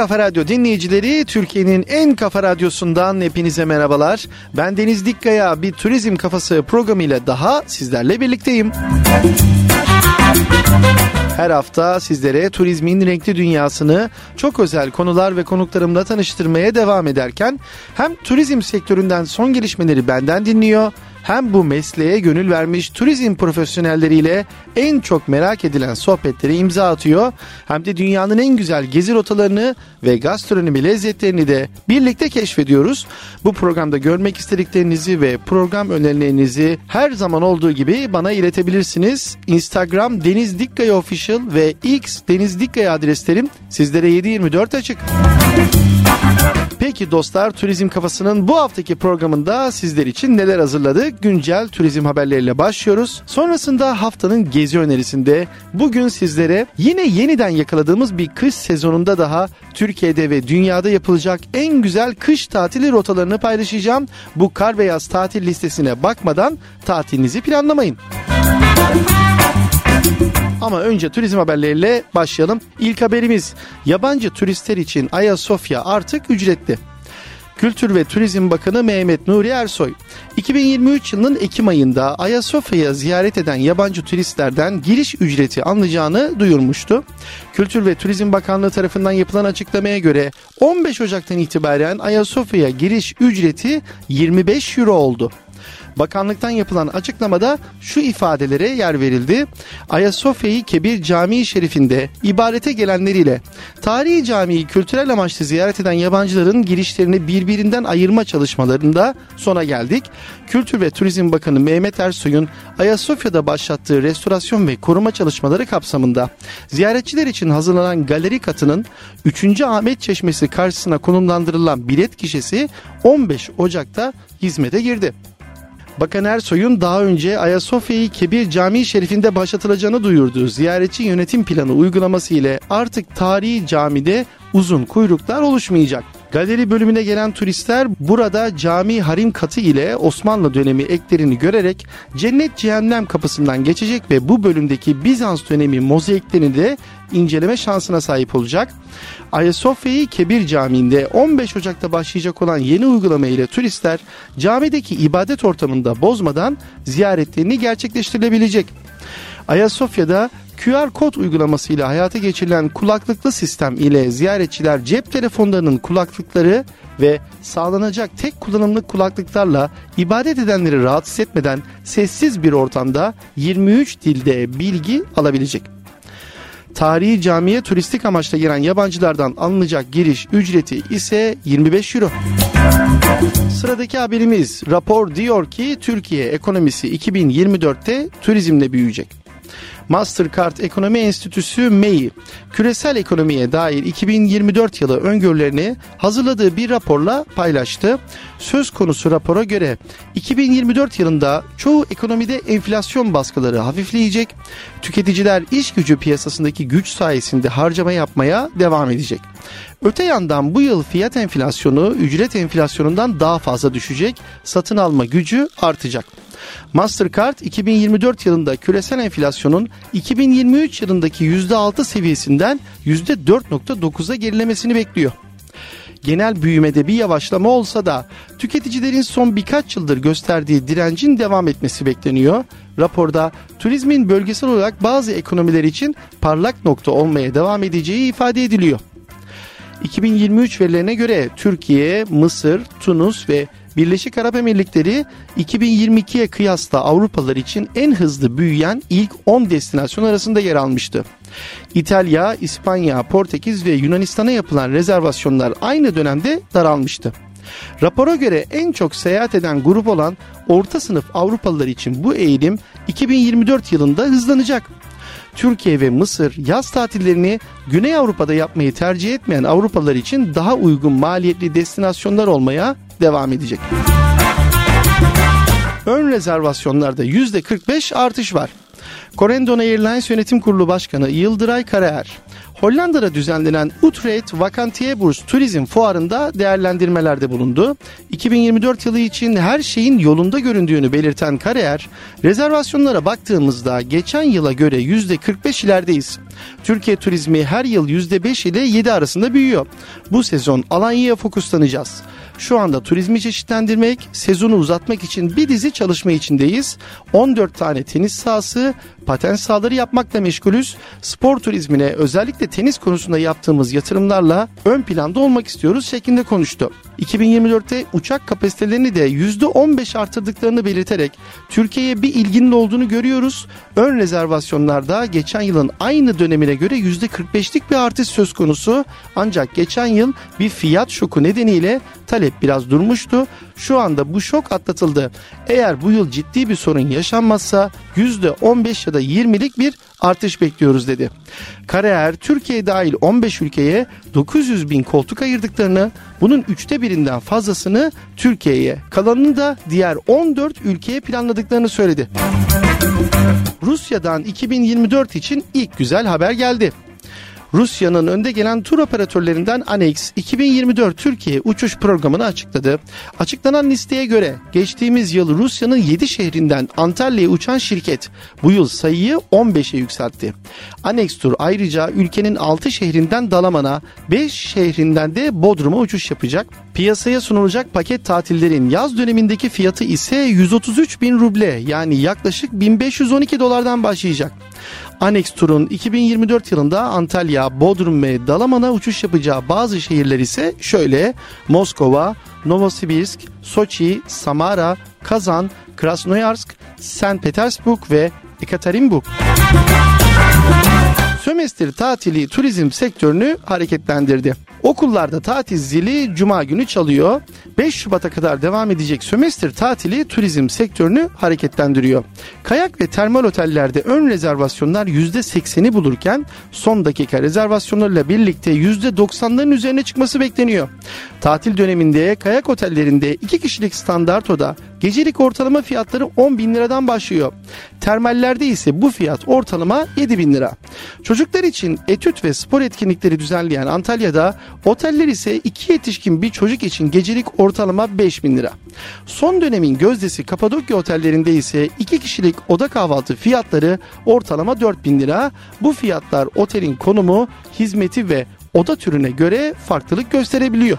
Kafa Radyo dinleyicileri, Türkiye'nin en kafa radyosundan hepinize merhabalar. Ben Deniz Dikkaya, bir turizm kafası programıyla daha sizlerle birlikteyim. Her hafta sizlere turizmin renkli dünyasını çok özel konular ve konuklarımla tanıştırmaya devam ederken hem turizm sektöründen son gelişmeleri benden dinliyor hem bu mesleğe gönül vermiş turizm profesyonelleriyle en çok merak edilen sohbetleri imza atıyor hem de dünyanın en güzel gezi rotalarını ve gastronomi lezzetlerini de birlikte keşfediyoruz. Bu programda görmek istediklerinizi ve program önerilerinizi her zaman olduğu gibi bana iletebilirsiniz. Instagram Deniz Dikkaya Official ve X Deniz Dikkaya adreslerim sizlere 724 açık. Peki dostlar Turizm Kafası'nın bu haftaki programında sizler için neler hazırladık? Güncel turizm haberleriyle başlıyoruz. Sonrasında haftanın gezi önerisinde bugün sizlere yine yeniden yakaladığımız bir kış sezonunda daha Türkiye'de ve dünyada yapılacak en güzel kış tatili rotalarını paylaşacağım. Bu kar ve yaz tatil listesine bakmadan tatilinizi planlamayın. Ama önce turizm haberleriyle başlayalım. İlk haberimiz yabancı turistler için Ayasofya artık ücretli. Kültür ve Turizm Bakanı Mehmet Nuri Ersoy, 2023 yılının Ekim ayında Ayasofya'ya ziyaret eden yabancı turistlerden giriş ücreti alınacağını duyurmuştu. Kültür ve Turizm Bakanlığı tarafından yapılan açıklamaya göre 15 Ocak'tan itibaren Ayasofya'ya giriş ücreti 25 euro oldu. Bakanlıktan yapılan açıklamada şu ifadelere yer verildi. Ayasofya'yı Kebir Camii Şerifinde ibadete gelenleriyle tarihi camiyi kültürel amaçlı ziyaret eden yabancıların girişlerini birbirinden ayırma çalışmalarında sona geldik. Kültür ve Turizm Bakanı Mehmet Ersoy'un Ayasofya'da başlattığı restorasyon ve koruma çalışmaları kapsamında ziyaretçiler için hazırlanan galeri katının 3. Ahmet Çeşmesi karşısına konumlandırılan bilet gişesi 15 Ocak'ta hizmete girdi. Bakan Ersoy'un daha önce Ayasofya'yı Kebir Camii Şerifinde başlatılacağını duyurduğu ziyaretçi yönetim planı uygulaması ile artık tarihi camide uzun kuyruklar oluşmayacak. Galeri bölümüne gelen turistler burada cami harim katı ile Osmanlı dönemi eklerini görerek cennet cehennem kapısından geçecek ve bu bölümdeki Bizans dönemi mozaiklerini de inceleme şansına sahip olacak. Ayasofya'yı Kebir Camii'nde 15 Ocak'ta başlayacak olan yeni uygulama ile turistler camideki ibadet ortamında bozmadan ziyaretlerini gerçekleştirilebilecek. Ayasofya'da QR kod uygulamasıyla hayata geçirilen kulaklıklı sistem ile ziyaretçiler cep telefonlarının kulaklıkları ve sağlanacak tek kullanımlık kulaklıklarla ibadet edenleri rahatsız etmeden sessiz bir ortamda 23 dilde bilgi alabilecek. Tarihi camiye turistik amaçla giren yabancılardan alınacak giriş ücreti ise 25 euro. Sıradaki haberimiz rapor diyor ki Türkiye ekonomisi 2024'te turizmle büyüyecek. Mastercard Ekonomi Enstitüsü MEI, küresel ekonomiye dair 2024 yılı öngörülerini hazırladığı bir raporla paylaştı. Söz konusu rapora göre 2024 yılında çoğu ekonomide enflasyon baskıları hafifleyecek, tüketiciler iş gücü piyasasındaki güç sayesinde harcama yapmaya devam edecek. Öte yandan bu yıl fiyat enflasyonu ücret enflasyonundan daha fazla düşecek, satın alma gücü artacak. Mastercard 2024 yılında küresel enflasyonun 2023 yılındaki %6 seviyesinden %4.9'a gerilemesini bekliyor. Genel büyümede bir yavaşlama olsa da tüketicilerin son birkaç yıldır gösterdiği direncin devam etmesi bekleniyor. Raporda turizmin bölgesel olarak bazı ekonomiler için parlak nokta olmaya devam edeceği ifade ediliyor. 2023 verilerine göre Türkiye, Mısır, Tunus ve Birleşik Arap Emirlikleri 2022'ye kıyasla Avrupalılar için en hızlı büyüyen ilk 10 destinasyon arasında yer almıştı. İtalya, İspanya, Portekiz ve Yunanistan'a yapılan rezervasyonlar aynı dönemde daralmıştı. Rapora göre en çok seyahat eden grup olan orta sınıf Avrupalılar için bu eğilim 2024 yılında hızlanacak. Türkiye ve Mısır yaz tatillerini Güney Avrupa'da yapmayı tercih etmeyen Avrupalılar için daha uygun maliyetli destinasyonlar olmaya devam edecek. Ön rezervasyonlarda %45 artış var. Corendon Airlines Yönetim Kurulu Başkanı Yıldıray Karaer, Hollanda'da düzenlenen Utrecht Vakantiebeurs Turizm Fuarı'nda değerlendirmelerde bulundu. 2024 yılı için her şeyin yolunda göründüğünü belirten Kariyer, rezervasyonlara baktığımızda geçen yıla göre %45 ilerideyiz. Türkiye turizmi her yıl %5 ile 7 arasında büyüyor. Bu sezon Alanya'ya fokuslanacağız. Şu anda turizmi çeşitlendirmek, sezonu uzatmak için bir dizi çalışma içindeyiz. 14 tane tenis sahası, patent sahaları yapmakla meşgulüz. Spor turizmine özellikle tenis konusunda yaptığımız yatırımlarla ön planda olmak istiyoruz şeklinde konuştu. 2024'te uçak kapasitelerini de %15 artırdıklarını belirterek Türkiye'ye bir ilginin olduğunu görüyoruz. Ön rezervasyonlarda geçen yılın aynı dönemine göre %45'lik bir artış söz konusu. Ancak geçen yıl bir fiyat şoku nedeniyle talep biraz durmuştu. Şu anda bu şok atlatıldı. Eğer bu yıl ciddi bir sorun yaşanmazsa %15 ya da 20'lik bir artış bekliyoruz dedi. Karayer Türkiye dahil 15 ülkeye 900 bin koltuk ayırdıklarını bunun üçte birinden fazlasını Türkiye'ye kalanını da diğer 14 ülkeye planladıklarını söyledi. Rusya'dan 2024 için ilk güzel haber geldi. Rusya'nın önde gelen tur operatörlerinden Anex 2024 Türkiye uçuş programını açıkladı. Açıklanan listeye göre geçtiğimiz yıl Rusya'nın 7 şehrinden Antalya'ya uçan şirket bu yıl sayıyı 15'e yükseltti. Anex Tur ayrıca ülkenin 6 şehrinden Dalaman'a, 5 şehrinden de Bodrum'a uçuş yapacak. Piyasaya sunulacak paket tatillerin yaz dönemindeki fiyatı ise 133 bin ruble yani yaklaşık 1512 dolardan başlayacak. Annex Tur'un 2024 yılında Antalya, Bodrum ve Dalaman'a uçuş yapacağı bazı şehirler ise şöyle Moskova, Novosibirsk, Soçi, Samara, Kazan, Krasnoyarsk, St. Petersburg ve Ekaterinburg. Sömestr tatili turizm sektörünü hareketlendirdi. Okullarda tatil zili cuma günü çalıyor. 5 Şubat'a kadar devam edecek sömestr tatili turizm sektörünü hareketlendiriyor. Kayak ve termal otellerde ön rezervasyonlar %80'i bulurken son dakika rezervasyonlarıyla birlikte %90'ların üzerine çıkması bekleniyor. Tatil döneminde kayak otellerinde 2 kişilik standart oda gecelik ortalama fiyatları 10 bin liradan başlıyor. Termallerde ise bu fiyat ortalama 7 bin lira. Çocuklar için etüt ve spor etkinlikleri düzenleyen Antalya'da oteller ise 2 yetişkin bir çocuk için gecelik ortalama 5 bin lira. Son dönemin gözdesi Kapadokya otellerinde ise 2 kişilik oda kahvaltı fiyatları ortalama 4 bin lira. Bu fiyatlar otelin konumu, hizmeti ve oda türüne göre farklılık gösterebiliyor.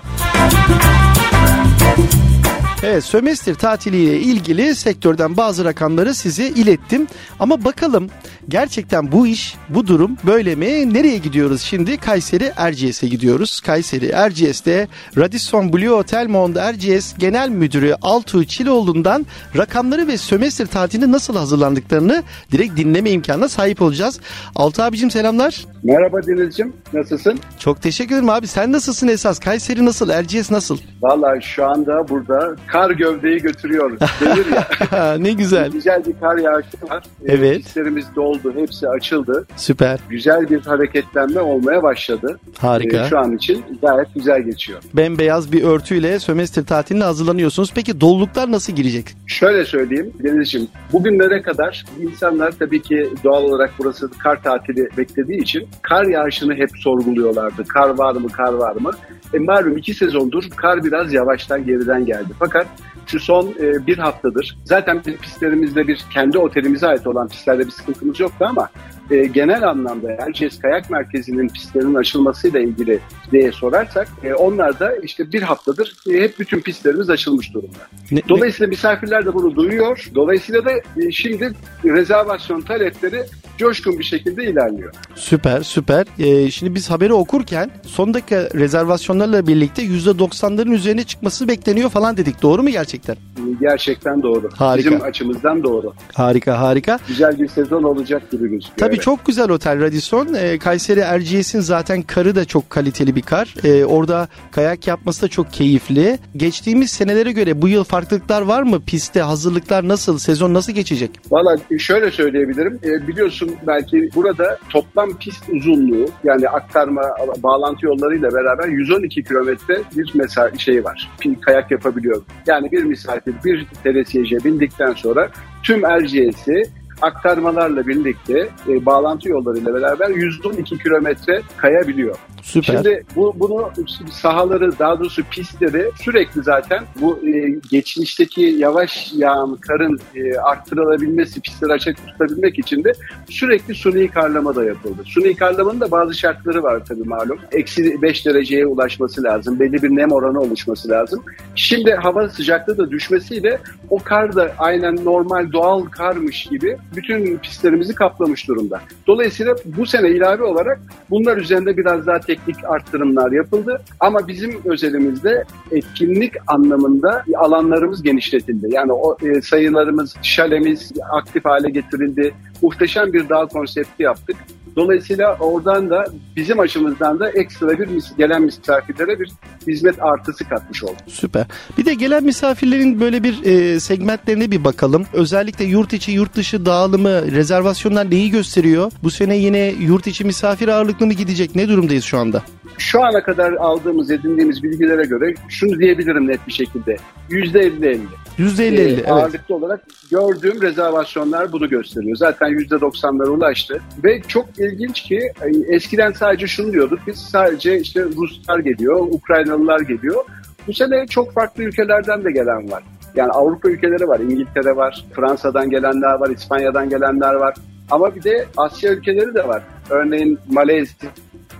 Evet sömestr tatiliyle ilgili sektörden bazı rakamları size ilettim. Ama bakalım gerçekten bu iş, bu durum böyle mi? Nereye gidiyoruz şimdi? Kayseri Erciyes'e gidiyoruz. Kayseri Erciyes'te Radisson Blue Hotel Mond Erciyes Genel Müdürü Altuğ Çiloğlu'ndan rakamları ve sömestr tatiline nasıl hazırlandıklarını direkt dinleme imkanına sahip olacağız. Altuğ abicim selamlar. Merhaba Deniz'cim nasılsın? Çok teşekkür ederim abi. Sen nasılsın esas? Kayseri nasıl? Erciyes nasıl? Valla şu anda burada kar gövdeyi götürüyor denir ya. ne güzel. Güzel bir kar yağışı var. Evet. Hislerimiz doldu, hepsi açıldı. Süper. Güzel bir hareketlenme olmaya başladı. Harika. Ee, şu an için gayet güzel geçiyor. Bembeyaz bir örtüyle sömestr tatiline hazırlanıyorsunuz. Peki doluluklar nasıl girecek? Şöyle söyleyeyim Deniz'ciğim. Bugünlere kadar insanlar tabii ki doğal olarak burası kar tatili beklediği için kar yağışını hep sorguluyorlardı. Kar var mı, kar var mı? E malum iki sezondur kar biraz yavaştan geriden geldi. Fakat şu son e, bir haftadır zaten bizim pistlerimizde bir kendi otelimize ait olan pistlerde bir sıkıntımız yoktu ama e, genel anlamda Erciyes Kayak Merkezi'nin pistlerinin açılmasıyla ilgili diye sorarsak e, onlar da işte bir haftadır e, hep bütün pistlerimiz açılmış durumda. Ne, Dolayısıyla ne? misafirler de bunu duyuyor. Dolayısıyla da e, şimdi rezervasyon talepleri coşkun bir şekilde ilerliyor. Süper süper. Ee, şimdi biz haberi okurken son dakika rezervasyonlarla birlikte %90'ların üzerine çıkması bekleniyor falan dedik. Doğru mu gerçekten? Gerçekten doğru. Harika. Bizim açımızdan doğru. Harika harika. Güzel bir sezon olacak gibi gözüküyor. Tabii evet. çok güzel otel Radisson. Ee, Kayseri Erciyes'in zaten karı da çok kaliteli bir kar. Ee, orada kayak yapması da çok keyifli. Geçtiğimiz senelere göre bu yıl farklılıklar var mı? Pistte hazırlıklar nasıl? Sezon nasıl geçecek? Valla şöyle söyleyebilirim. Ee, biliyorsun belki burada toplam pist uzunluğu yani aktarma bağlantı yollarıyla beraber 112 kilometre bir mesela şey var. Kayak yapabiliyor. Yani bir misafir bir teresiyeje bindikten sonra tüm Erciyes'i aktarmalarla birlikte e, bağlantı yollarıyla beraber 112 kilometre kayabiliyor. Süper. Şimdi bu, bunu sahaları daha doğrusu pistleri sürekli zaten bu e, geçmişteki yavaş yağan karın e, arttırılabilmesi, pistleri açık tutabilmek için de sürekli suni karlama da yapıldı. Suni karlamanın da bazı şartları var tabii malum. Eksi 5 dereceye ulaşması lazım. Belli bir nem oranı oluşması lazım. Şimdi hava sıcaklığı da düşmesiyle o kar da aynen normal doğal karmış gibi bütün pistlerimizi kaplamış durumda. Dolayısıyla bu sene ilave olarak bunlar üzerinde biraz daha teknik arttırımlar yapıldı. Ama bizim özelimizde etkinlik anlamında alanlarımız genişletildi. Yani o e, sayılarımız, şalemiz aktif hale getirildi. Muhteşem bir dağ konsepti yaptık. Dolayısıyla oradan da bizim açımızdan da ekstra bir gelen misafirlere bir hizmet artısı katmış olduk. Süper. Bir de gelen misafirlerin böyle bir e, segmentlerine bir bakalım. Özellikle yurt içi yurt dışı dağılımı, rezervasyonlar neyi gösteriyor? Bu sene yine yurt içi misafir ağırlıklı mı gidecek? Ne durumdayız şu anda? Şu ana kadar aldığımız, edindiğimiz bilgilere göre şunu diyebilirim net bir şekilde. %50-50. %50-50 ee, evet. Ağırlıklı olarak gördüğüm rezervasyonlar bunu gösteriyor. Zaten %90'lara ulaştı. Ve çok ilginç ki eskiden sadece şunu diyorduk. Biz sadece işte Ruslar geliyor, Ukraynalılar geliyor. Bu sene çok farklı ülkelerden de gelen var. Yani Avrupa ülkeleri var, İngiltere var, Fransa'dan gelenler var, İspanya'dan gelenler var. Ama bir de Asya ülkeleri de var. Örneğin Malezya,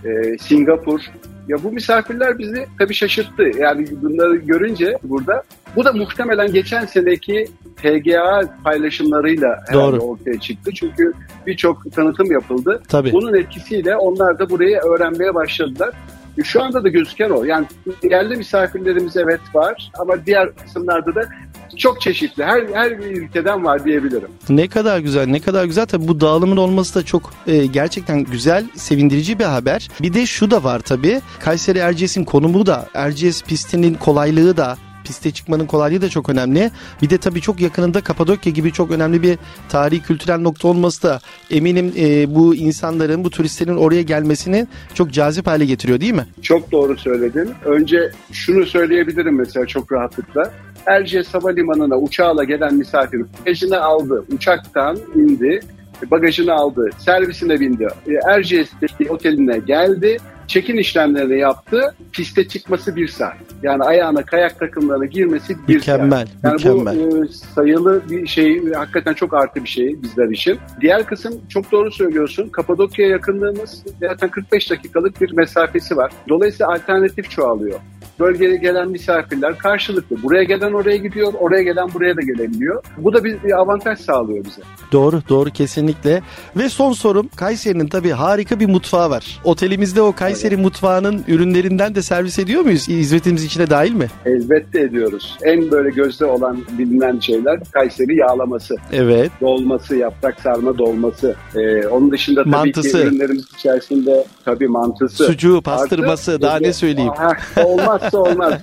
e, Singapur. Ya bu misafirler bizi tabii şaşırttı. Yani bunları görünce burada bu da muhtemelen geçen seneki TGA paylaşımlarıyla Doğru. ortaya çıktı. Çünkü birçok tanıtım yapıldı. Tabii. Bunun etkisiyle onlar da burayı öğrenmeye başladılar. Şu anda da gözüken o. Yani yerli misafirlerimiz evet var ama diğer kısımlarda da çok çeşitli. Her her bir ülkeden var diyebilirim. Ne kadar güzel, ne kadar güzel. Tabii bu dağılımın olması da çok e, gerçekten güzel, sevindirici bir haber. Bir de şu da var tabii. Kayseri Erciyes'in konumu da, Erciyes pistinin kolaylığı da piste çıkmanın kolaylığı da çok önemli. Bir de tabii çok yakınında Kapadokya gibi çok önemli bir tarihi kültürel nokta olması da eminim e, bu insanların, bu turistlerin oraya gelmesini çok cazip hale getiriyor değil mi? Çok doğru söyledin. Önce şunu söyleyebilirim mesela çok rahatlıkla. Erciyes Havalimanı'na uçağla gelen misafir bagajını aldı, uçaktan indi, bagajını aldı, servisine bindi, Erciyes'teki oteline geldi, çekin işlemlerini yaptı, piste çıkması bir saat. Yani ayağına kayak takımlarına girmesi bir mükemmel, saat. Yani mükemmel. bu e, sayılı bir şey, hakikaten çok artı bir şey bizler için. Diğer kısım çok doğru söylüyorsun. Kapadokya yakınlığımız zaten 45 dakikalık bir mesafesi var. Dolayısıyla alternatif çoğalıyor bölgeye gelen misafirler karşılıklı. Buraya gelen oraya gidiyor, oraya gelen buraya da gelebiliyor. Bu da bir, bir avantaj sağlıyor bize. Doğru, doğru kesinlikle. Ve son sorum, Kayseri'nin tabii harika bir mutfağı var. Otelimizde o Kayseri evet. mutfağının ürünlerinden de servis ediyor muyuz? Hizmetimiz içine dahil mi? Elbette ediyoruz. En böyle gözde olan bilinen şeyler Kayseri yağlaması. Evet. Dolması, yaprak sarma dolması. Ee, onun dışında tabii mantısı. ki ürünlerimiz içerisinde tabii mantısı. Sucuğu, pastırması Artı, daha ne söyleyeyim. Ha, olmaz olmazsa olmaz.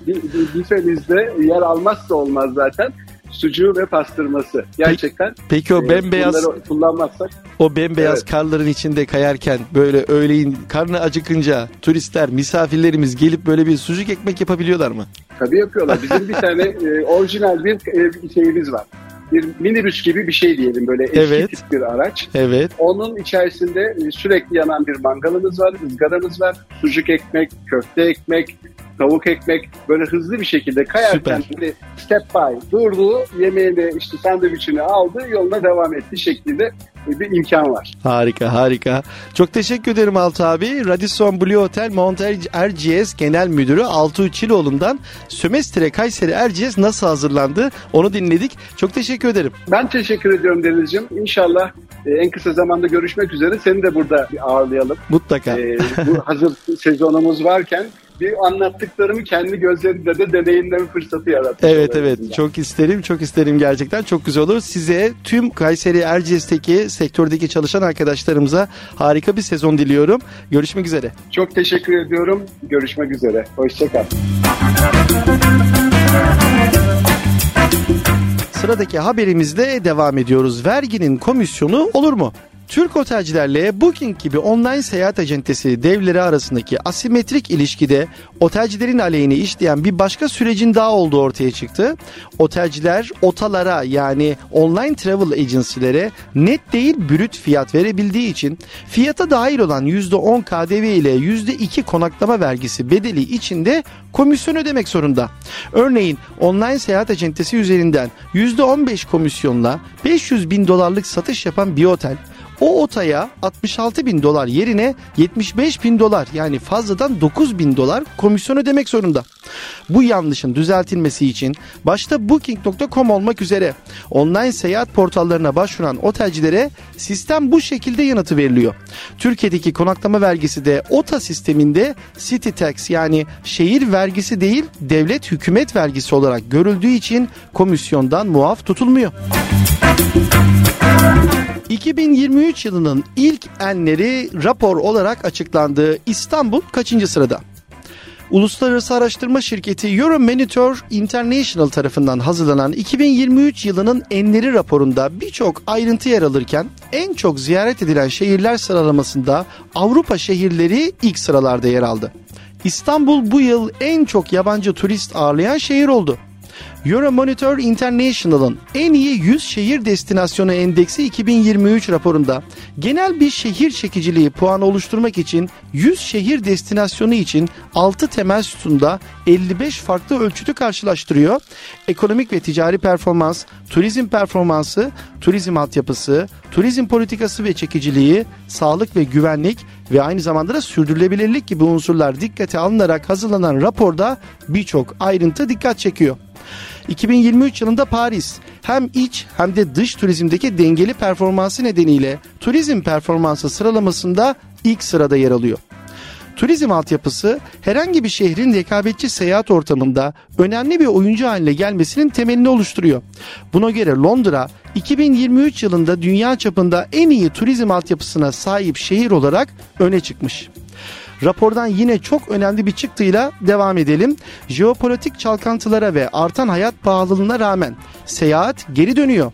Büfemizde yer almazsa olmaz zaten sucuğu ve pastırması. Gerçekten. Peki, o e, bembeyaz kullanmazsak. O bembeyaz evet. karların içinde kayarken böyle öğleyin karnı acıkınca turistler, misafirlerimiz gelip böyle bir sucuk ekmek yapabiliyorlar mı? Tabii yapıyorlar. Bizim bir tane e, orijinal bir e, şeyimiz var bir minibüs gibi bir şey diyelim böyle eski evet. tip bir araç. Evet. Onun içerisinde e, sürekli yanan bir mangalımız var, ızgaramız var, sucuk ekmek, köfte ekmek, tavuk ekmek böyle hızlı bir şekilde kayarken böyle step by durdu, yemeğini işte sandviçini aldı, yoluna devam etti şeklinde bir imkan var. Harika harika. Çok teşekkür ederim Altı abi. Radisson Blue Hotel Mount Erciyes Genel Müdürü Altı Çiloğlu'ndan Sömestre Kayseri Erciyes nasıl hazırlandı onu dinledik. Çok teşekkür ederim. Ben teşekkür ediyorum Deniz'ciğim. İnşallah e, en kısa zamanda görüşmek üzere. Seni de burada bir ağırlayalım. Mutlaka. Ee, bu hazır sezonumuz varken bir anlattıklarımı kendi gözlerimle de deneyimleme fırsatı yarattı. Evet evet yani. çok isterim çok isterim gerçekten çok güzel olur. Size tüm Kayseri Erciyes'teki sektördeki çalışan arkadaşlarımıza harika bir sezon diliyorum. Görüşmek üzere. Çok teşekkür ediyorum. Görüşmek üzere. Hoşçakal. Sıradaki haberimizle devam ediyoruz. Verginin komisyonu olur mu? Türk otelcilerle Booking gibi online seyahat acentesi devleri arasındaki asimetrik ilişkide otelcilerin aleyhine işleyen bir başka sürecin daha olduğu ortaya çıktı. Otelciler otalara yani online travel agencilere net değil brüt fiyat verebildiği için fiyata dahil olan %10 KDV ile %2 konaklama vergisi bedeli içinde komisyon ödemek zorunda. Örneğin online seyahat acentesi üzerinden %15 komisyonla 500 bin dolarlık satış yapan bir otel o otaya 66 bin dolar yerine 75 bin dolar yani fazladan 9 bin dolar komisyon ödemek zorunda. Bu yanlışın düzeltilmesi için başta Booking.com olmak üzere online seyahat portallarına başvuran otelcilere sistem bu şekilde yanıtı veriliyor. Türkiye'deki konaklama vergisi de OTA sisteminde city tax yani şehir vergisi değil devlet hükümet vergisi olarak görüldüğü için komisyondan muaf tutulmuyor. 2023 yılının ilk enleri rapor olarak açıklandığı İstanbul kaçıncı sırada? Uluslararası araştırma şirketi Euromonitor International tarafından hazırlanan 2023 yılının enleri raporunda birçok ayrıntı yer alırken en çok ziyaret edilen şehirler sıralamasında Avrupa şehirleri ilk sıralarda yer aldı. İstanbul bu yıl en çok yabancı turist ağırlayan şehir oldu. Euromonitor International'ın en iyi 100 şehir destinasyonu endeksi 2023 raporunda genel bir şehir çekiciliği puanı oluşturmak için 100 şehir destinasyonu için 6 temel sütunda 55 farklı ölçütü karşılaştırıyor. Ekonomik ve ticari performans, turizm performansı, turizm altyapısı, turizm politikası ve çekiciliği, sağlık ve güvenlik ve aynı zamanda da sürdürülebilirlik gibi unsurlar dikkate alınarak hazırlanan raporda birçok ayrıntı dikkat çekiyor. 2023 yılında Paris hem iç hem de dış turizmdeki dengeli performansı nedeniyle turizm performansı sıralamasında ilk sırada yer alıyor. Turizm altyapısı herhangi bir şehrin rekabetçi seyahat ortamında önemli bir oyuncu haline gelmesinin temelini oluşturuyor. Buna göre Londra 2023 yılında dünya çapında en iyi turizm altyapısına sahip şehir olarak öne çıkmış. Rapordan yine çok önemli bir çıktıyla devam edelim. Jeopolitik çalkantılara ve artan hayat pahalılığına rağmen seyahat geri dönüyor.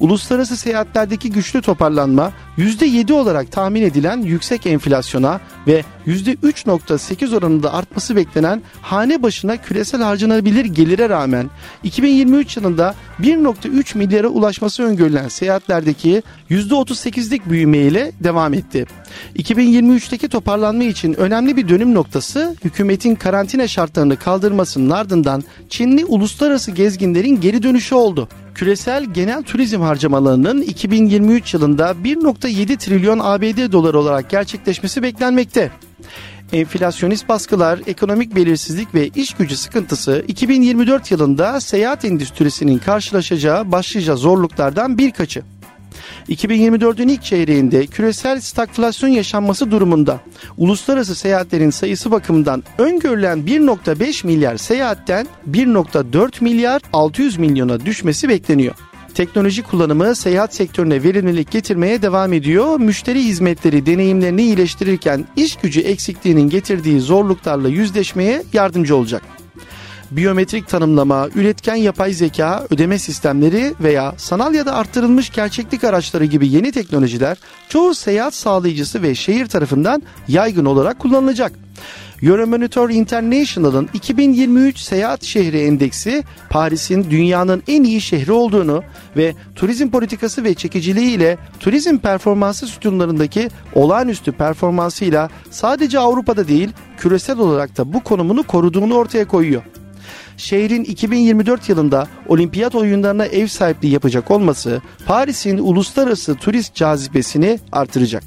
Uluslararası seyahatlerdeki güçlü toparlanma %7 olarak tahmin edilen yüksek enflasyona ve %3.8 oranında artması beklenen hane başına küresel harcanabilir gelire rağmen 2023 yılında 1.3 milyara ulaşması öngörülen seyahatlerdeki %38'lik büyümeyle devam etti. 2023'teki toparlanma için önemli bir dönüm noktası hükümetin karantina şartlarını kaldırmasının ardından Çinli uluslararası gezginlerin geri dönüşü oldu. Küresel genel turizm harcamalarının 2023 yılında 1.7 trilyon ABD doları olarak gerçekleşmesi beklenmekte. Enflasyonist baskılar, ekonomik belirsizlik ve iş gücü sıkıntısı 2024 yılında seyahat endüstrisinin karşılaşacağı başlıca zorluklardan birkaçı. 2024'ün ilk çeyreğinde küresel stagflasyon yaşanması durumunda uluslararası seyahatlerin sayısı bakımından öngörülen 1.5 milyar seyahatten 1.4 milyar 600 milyona düşmesi bekleniyor. Teknoloji kullanımı seyahat sektörüne verimlilik getirmeye devam ediyor. Müşteri hizmetleri deneyimlerini iyileştirirken iş gücü eksikliğinin getirdiği zorluklarla yüzleşmeye yardımcı olacak biyometrik tanımlama, üretken yapay zeka, ödeme sistemleri veya sanal ya da arttırılmış gerçeklik araçları gibi yeni teknolojiler çoğu seyahat sağlayıcısı ve şehir tarafından yaygın olarak kullanılacak. Euromonitor International'ın 2023 Seyahat Şehri Endeksi Paris'in dünyanın en iyi şehri olduğunu ve turizm politikası ve çekiciliği ile turizm performansı sütunlarındaki olağanüstü performansıyla sadece Avrupa'da değil küresel olarak da bu konumunu koruduğunu ortaya koyuyor şehrin 2024 yılında olimpiyat oyunlarına ev sahipliği yapacak olması Paris'in uluslararası turist cazibesini artıracak.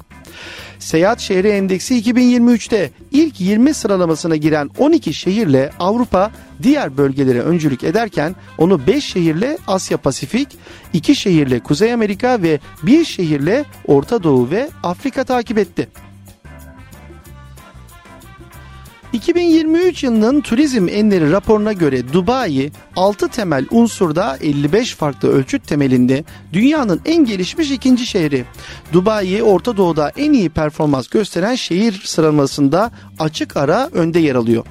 Seyahat Şehri Endeksi 2023'te ilk 20 sıralamasına giren 12 şehirle Avrupa diğer bölgelere öncülük ederken onu 5 şehirle Asya Pasifik, 2 şehirle Kuzey Amerika ve 1 şehirle Orta Doğu ve Afrika takip etti. 2023 yılının turizm enleri raporuna göre Dubai 6 temel unsurda 55 farklı ölçüt temelinde dünyanın en gelişmiş ikinci şehri. Dubai Orta Doğu'da en iyi performans gösteren şehir sıralamasında açık ara önde yer alıyor.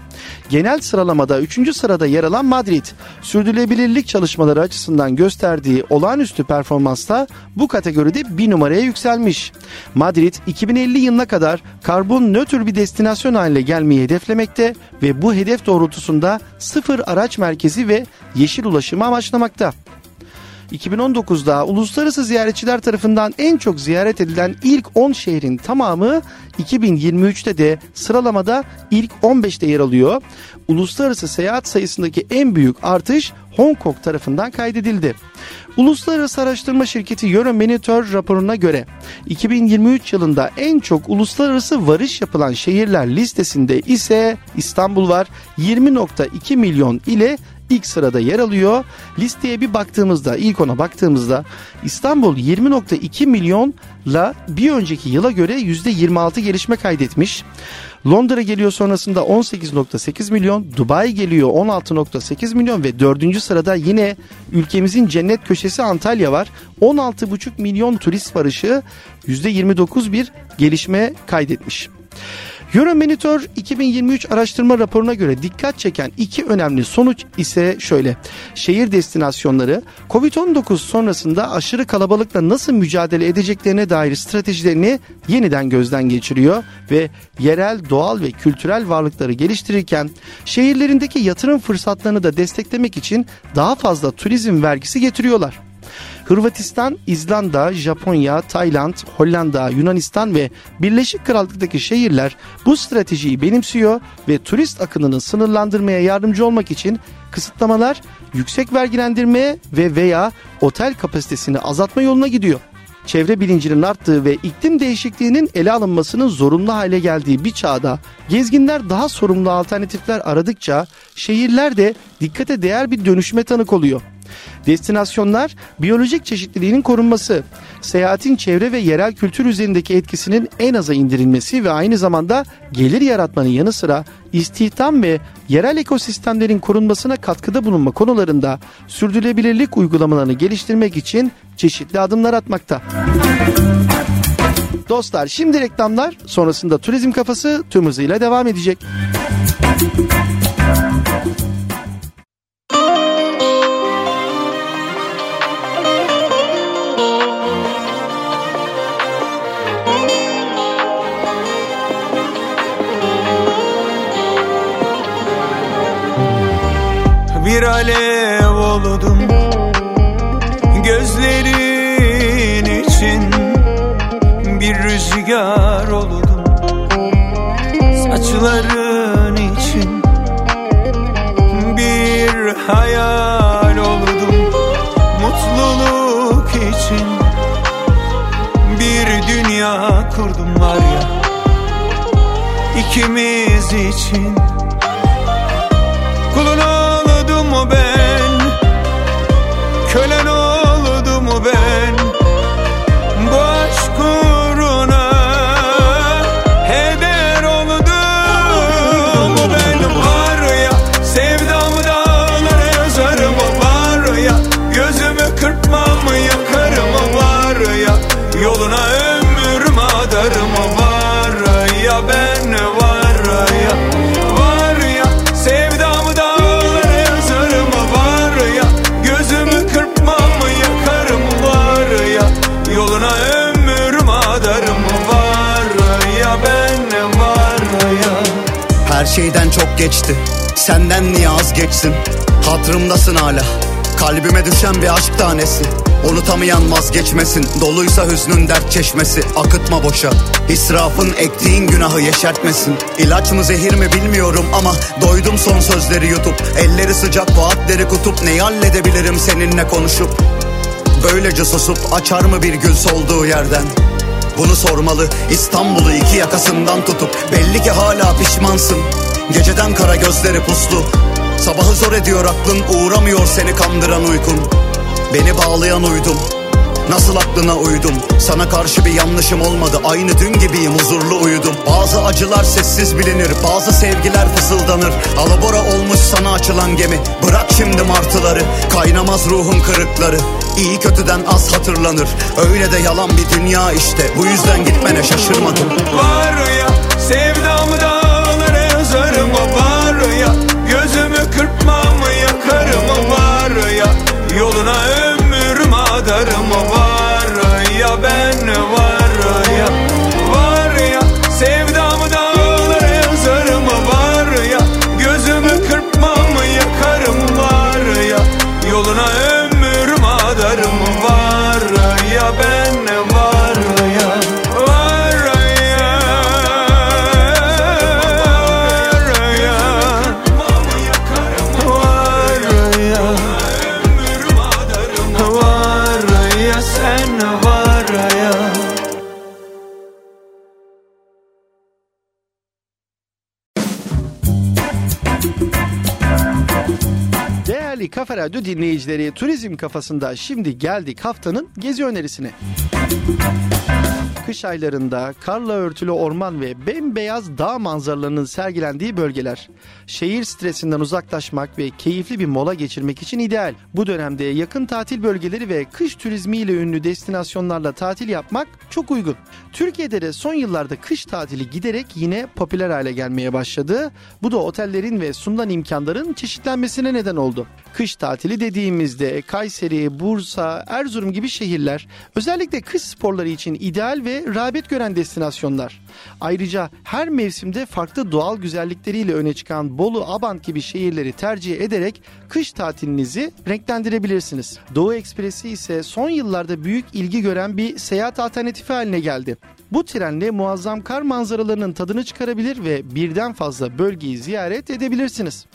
Genel sıralamada 3. sırada yer alan Madrid, sürdürülebilirlik çalışmaları açısından gösterdiği olağanüstü performansla bu kategoride bir numaraya yükselmiş. Madrid 2050 yılına kadar karbon nötr bir destinasyon haline gelmeyi hedeflemekte ve bu hedef doğrultusunda sıfır araç merkezi ve yeşil ulaşımı amaçlamakta. 2019'da uluslararası ziyaretçiler tarafından en çok ziyaret edilen ilk 10 şehrin tamamı 2023'te de sıralamada ilk 15'te yer alıyor. Uluslararası seyahat sayısındaki en büyük artış Hong Kong tarafından kaydedildi. Uluslararası araştırma şirketi Euromonitor raporuna göre 2023 yılında en çok uluslararası varış yapılan şehirler listesinde ise İstanbul var 20.2 milyon ile ilk sırada yer alıyor. Listeye bir baktığımızda ilk ona baktığımızda İstanbul 20.2 milyonla bir önceki yıla göre %26 gelişme kaydetmiş. Londra geliyor sonrasında 18.8 milyon, Dubai geliyor 16.8 milyon ve dördüncü sırada yine ülkemizin cennet köşesi Antalya var. 16.5 milyon turist varışı %29 bir gelişme kaydetmiş. Euromonitor 2023 araştırma raporuna göre dikkat çeken iki önemli sonuç ise şöyle. Şehir destinasyonları Covid-19 sonrasında aşırı kalabalıkla nasıl mücadele edeceklerine dair stratejilerini yeniden gözden geçiriyor ve yerel, doğal ve kültürel varlıkları geliştirirken şehirlerindeki yatırım fırsatlarını da desteklemek için daha fazla turizm vergisi getiriyorlar. Hırvatistan, İzlanda, Japonya, Tayland, Hollanda, Yunanistan ve Birleşik Krallık'taki şehirler bu stratejiyi benimsiyor ve turist akınını sınırlandırmaya yardımcı olmak için kısıtlamalar, yüksek vergilendirme ve veya otel kapasitesini azaltma yoluna gidiyor çevre bilincinin arttığı ve iklim değişikliğinin ele alınmasının zorunlu hale geldiği bir çağda gezginler daha sorumlu alternatifler aradıkça şehirler de dikkate değer bir dönüşüme tanık oluyor. Destinasyonlar biyolojik çeşitliliğinin korunması, seyahatin çevre ve yerel kültür üzerindeki etkisinin en aza indirilmesi ve aynı zamanda gelir yaratmanın yanı sıra istihdam ve yerel ekosistemlerin korunmasına katkıda bulunma konularında sürdürülebilirlik uygulamalarını geliştirmek için çeşitli adımlar atmakta. Dostlar şimdi reklamlar sonrasında turizm kafası tüm hızıyla devam edecek. Alev oldum. Gözlerin için bir rüzgar oldum Saçların için bir hayal oldum Mutluluk için bir dünya kurdum var ya. İkimiz için şeyden çok geçti. Senden niye az geçsin? Hatırımdasın hala. Kalbime düşen bir aşk tanesi. Unutamayan vazgeçmesin. Doluysa hüznün dert çeşmesi. Akıtma boşa. İsrafın ektiğin günahı yeşertmesin. İlaç mı zehir mi bilmiyorum ama Doydum son sözleri yutup. Elleri sıcak vaatleri kutup. Neyi halledebilirim seninle konuşup? Böylece susup açar mı bir gül solduğu yerden bunu sormalı İstanbul'u iki yakasından tutup Belli ki hala pişmansın. Geceden kara gözleri puslu. Sabahı zor ediyor aklın Uğramıyor seni kandıran uykun. Beni bağlayan uydum Nasıl aklına uydum? Sana karşı bir yanlışım olmadı. Aynı dün gibiyim huzurlu uyudum. Bazı acılar sessiz bilinir Bazı sevgiler fısıldanır. Alabora olmuş sana açılan gemi. Bırak şimdi martıları. Kaynamaz ruhun kırıkları. İyi kötüden az hatırlanır. Öyle de yalan bir dünya işte. Bu yüzden gitmene şaşırmadım. Var ya sevdamı dağlara yazarım o var ya Gözümü kırpmam yakarım. O var ya Yoluna ömrüm adarım. O var Radyo dinleyicileri turizm kafasında şimdi geldik haftanın gezi önerisine. Kış aylarında karla örtülü orman ve bembeyaz dağ manzaralarının sergilendiği bölgeler. Şehir stresinden uzaklaşmak ve keyifli bir mola geçirmek için ideal. Bu dönemde yakın tatil bölgeleri ve kış turizmiyle ünlü destinasyonlarla tatil yapmak çok uygun. Türkiye'de de son yıllarda kış tatili giderek yine popüler hale gelmeye başladı. Bu da otellerin ve sunulan imkanların çeşitlenmesine neden oldu. Kış tatili dediğimizde Kayseri, Bursa, Erzurum gibi şehirler özellikle kış sporları için ideal ve rağbet gören destinasyonlar. Ayrıca her mevsimde farklı doğal güzellikleriyle öne çıkan Bolu, Abant gibi şehirleri tercih ederek kış tatilinizi renklendirebilirsiniz. Doğu Ekspresi ise son yıllarda büyük ilgi gören bir seyahat alternatifi haline geldi. Bu trenle muazzam kar manzaralarının tadını çıkarabilir ve birden fazla bölgeyi ziyaret edebilirsiniz.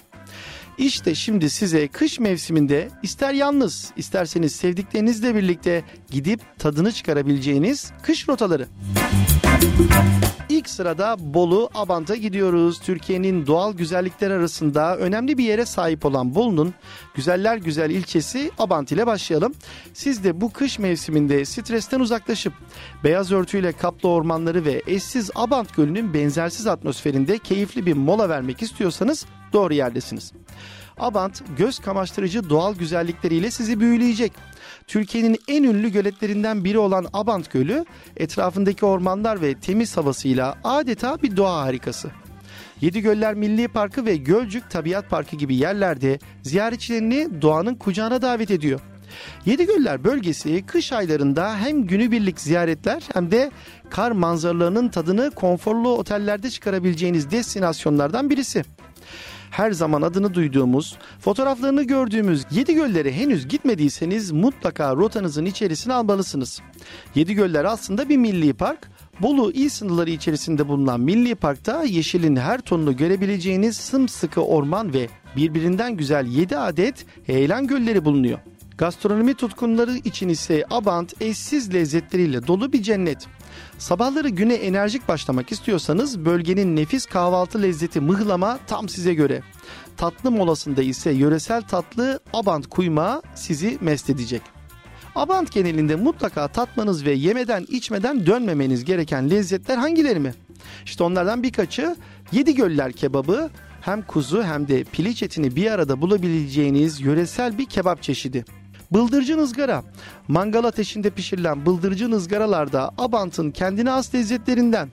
İşte şimdi size kış mevsiminde ister yalnız isterseniz sevdiklerinizle birlikte gidip tadını çıkarabileceğiniz kış rotaları. İlk sırada Bolu Abant'a gidiyoruz. Türkiye'nin doğal güzellikler arasında önemli bir yere sahip olan Bolu'nun güzeller güzel ilçesi Abant ile başlayalım. Siz de bu kış mevsiminde stresten uzaklaşıp beyaz örtüyle kaplı ormanları ve eşsiz Abant Gölü'nün benzersiz atmosferinde keyifli bir mola vermek istiyorsanız doğru yerdesiniz. Abant göz kamaştırıcı doğal güzellikleriyle sizi büyüleyecek. Türkiye'nin en ünlü göletlerinden biri olan Abant Gölü etrafındaki ormanlar ve temiz havasıyla adeta bir doğa harikası. Yedigöller Milli Parkı ve Gölcük Tabiat Parkı gibi yerlerde ziyaretçilerini doğanın kucağına davet ediyor. Yedigöller bölgesi kış aylarında hem günübirlik ziyaretler hem de kar manzaralarının tadını konforlu otellerde çıkarabileceğiniz destinasyonlardan birisi her zaman adını duyduğumuz, fotoğraflarını gördüğümüz Yedi Göller'e henüz gitmediyseniz mutlaka rotanızın içerisine almalısınız. Yedi Göller aslında bir milli park. Bolu il sınırları içerisinde bulunan milli parkta yeşilin her tonunu görebileceğiniz sımsıkı orman ve birbirinden güzel 7 adet heyelan gölleri bulunuyor. Gastronomi tutkunları için ise Abant eşsiz lezzetleriyle dolu bir cennet. Sabahları güne enerjik başlamak istiyorsanız bölgenin nefis kahvaltı lezzeti mıhlama tam size göre. Tatlı molasında ise yöresel tatlı Abant kuyma sizi mest edecek. Abant genelinde mutlaka tatmanız ve yemeden içmeden dönmemeniz gereken lezzetler hangileri mi? İşte onlardan birkaçı Yedi Göller kebabı hem kuzu hem de piliç etini bir arada bulabileceğiniz yöresel bir kebap çeşidi. Bıldırcın ızgara. Mangal ateşinde pişirilen bıldırcın ızgaralarda Abant'ın kendine has lezzetlerinden.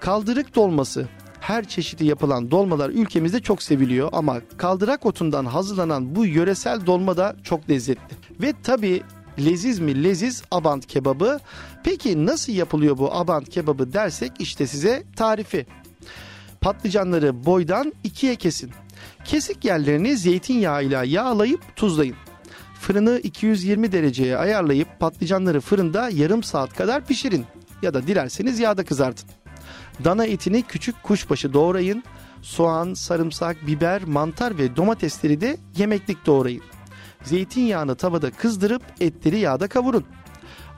Kaldırık dolması. Her çeşidi yapılan dolmalar ülkemizde çok seviliyor ama kaldırak otundan hazırlanan bu yöresel dolma da çok lezzetli. Ve tabi leziz mi leziz Abant kebabı. Peki nasıl yapılıyor bu Abant kebabı dersek işte size tarifi. Patlıcanları boydan ikiye kesin. Kesik yerlerini zeytinyağıyla yağlayıp tuzlayın. Fırını 220 dereceye ayarlayıp patlıcanları fırında yarım saat kadar pişirin ya da dilerseniz yağda kızartın. Dana etini küçük kuşbaşı doğrayın. Soğan, sarımsak, biber, mantar ve domatesleri de yemeklik doğrayın. Zeytinyağını tavada kızdırıp etleri yağda kavurun.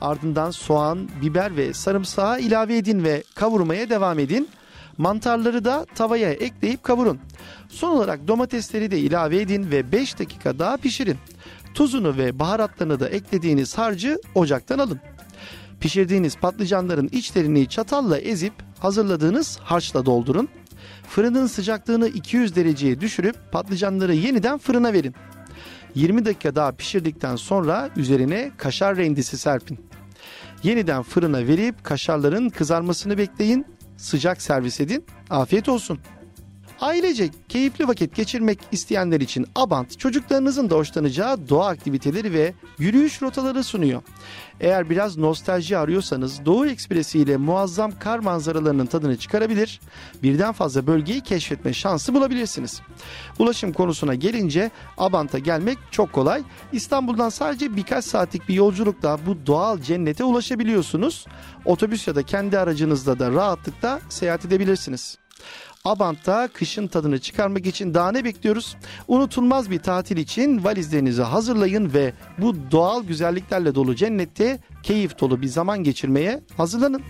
Ardından soğan, biber ve sarımsağı ilave edin ve kavurmaya devam edin. Mantarları da tavaya ekleyip kavurun. Son olarak domatesleri de ilave edin ve 5 dakika daha pişirin. Tuzunu ve baharatlarını da eklediğiniz harcı ocaktan alın. Pişirdiğiniz patlıcanların içlerini çatalla ezip hazırladığınız harçla doldurun. Fırının sıcaklığını 200 dereceye düşürüp patlıcanları yeniden fırına verin. 20 dakika daha pişirdikten sonra üzerine kaşar rendisi serpin. Yeniden fırına verip kaşarların kızarmasını bekleyin. Sıcak servis edin. Afiyet olsun. Ailece keyifli vakit geçirmek isteyenler için Abant çocuklarınızın da hoşlanacağı doğa aktiviteleri ve yürüyüş rotaları sunuyor. Eğer biraz nostalji arıyorsanız Doğu Ekspresi ile muazzam kar manzaralarının tadını çıkarabilir, birden fazla bölgeyi keşfetme şansı bulabilirsiniz. Ulaşım konusuna gelince Abant'a gelmek çok kolay. İstanbul'dan sadece birkaç saatlik bir yolculukla bu doğal cennete ulaşabiliyorsunuz. Otobüs ya da kendi aracınızla da rahatlıkla seyahat edebilirsiniz. Abant'ta kışın tadını çıkarmak için daha ne bekliyoruz? Unutulmaz bir tatil için valizlerinizi hazırlayın ve bu doğal güzelliklerle dolu cennette keyif dolu bir zaman geçirmeye hazırlanın.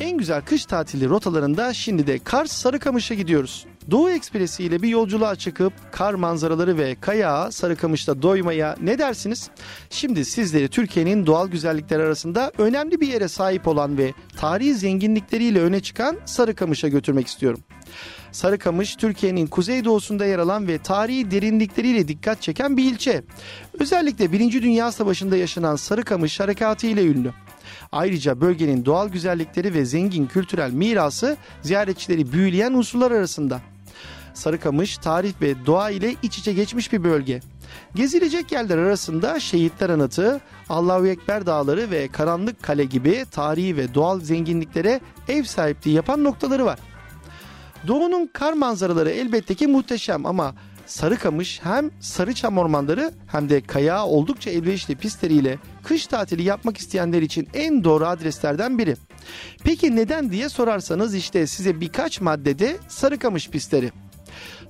En güzel kış tatili rotalarında şimdi de Kars Sarıkamış'a gidiyoruz. Doğu Ekspresi ile bir yolculuğa çıkıp kar manzaraları ve kayağa Sarıkamış'ta doymaya ne dersiniz? Şimdi sizleri Türkiye'nin doğal güzellikleri arasında önemli bir yere sahip olan ve tarihi zenginlikleriyle öne çıkan Sarıkamış'a götürmek istiyorum. Sarıkamış Türkiye'nin kuzeydoğusunda yer alan ve tarihi derinlikleriyle dikkat çeken bir ilçe. Özellikle 1. Dünya Savaşı'nda yaşanan Sarıkamış harekatı ile ünlü. Ayrıca bölgenin doğal güzellikleri ve zengin kültürel mirası ziyaretçileri büyüleyen unsurlar arasında. Sarıkamış tarih ve doğa ile iç içe geçmiş bir bölge. Gezilecek yerler arasında Şehitler Anıtı, Allahu Ekber Dağları ve Karanlık Kale gibi tarihi ve doğal zenginliklere ev sahipliği yapan noktaları var. Doğu'nun kar manzaraları elbette ki muhteşem ama Sarıkamış hem Sarıçam ormanları hem de kayağa oldukça elverişli pistleriyle kış tatili yapmak isteyenler için en doğru adreslerden biri. Peki neden diye sorarsanız işte size birkaç maddede Sarıkamış pistleri.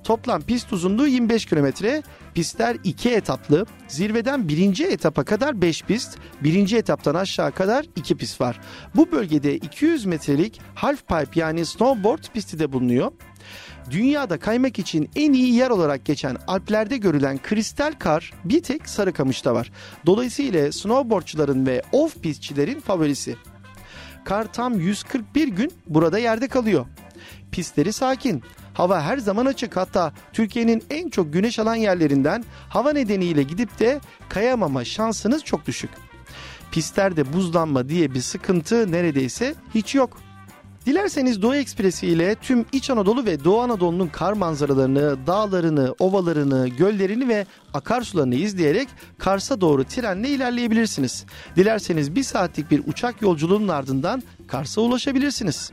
Toplam pist uzunluğu 25 kilometre. Pistler iki etaplı. Zirveden birinci etapa kadar 5 pist, birinci etaptan aşağı kadar 2 pist var. Bu bölgede 200 metrelik half pipe yani snowboard pisti de bulunuyor. Dünyada kaymak için en iyi yer olarak geçen Alplerde görülen kristal kar bir tek Sarıkamış'ta var. Dolayısıyla snowboardçuların ve off pistçilerin favorisi. Kar tam 141 gün burada yerde kalıyor. Pistleri sakin. Hava her zaman açık hatta Türkiye'nin en çok güneş alan yerlerinden hava nedeniyle gidip de kayamama şansınız çok düşük. Pistlerde buzlanma diye bir sıkıntı neredeyse hiç yok. Dilerseniz Doğu Ekspresi ile tüm İç Anadolu ve Doğu Anadolu'nun kar manzaralarını, dağlarını, ovalarını, göllerini ve akarsularını izleyerek Kars'a doğru trenle ilerleyebilirsiniz. Dilerseniz bir saatlik bir uçak yolculuğunun ardından Kars'a ulaşabilirsiniz.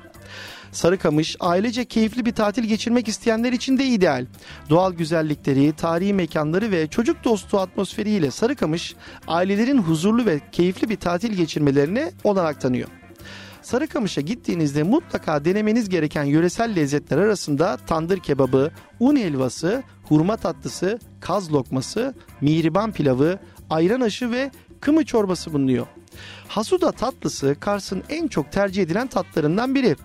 Sarıkamış ailece keyifli bir tatil geçirmek isteyenler için de ideal. Doğal güzellikleri, tarihi mekanları ve çocuk dostu atmosferiyle Sarıkamış ailelerin huzurlu ve keyifli bir tatil geçirmelerine olanak tanıyor. Sarıkamış'a gittiğinizde mutlaka denemeniz gereken yöresel lezzetler arasında tandır kebabı, un helvası, hurma tatlısı, kaz lokması, mihriban pilavı, ayran aşı ve kımı çorbası bulunuyor. Hasuda tatlısı Kars'ın en çok tercih edilen tatlarından biri.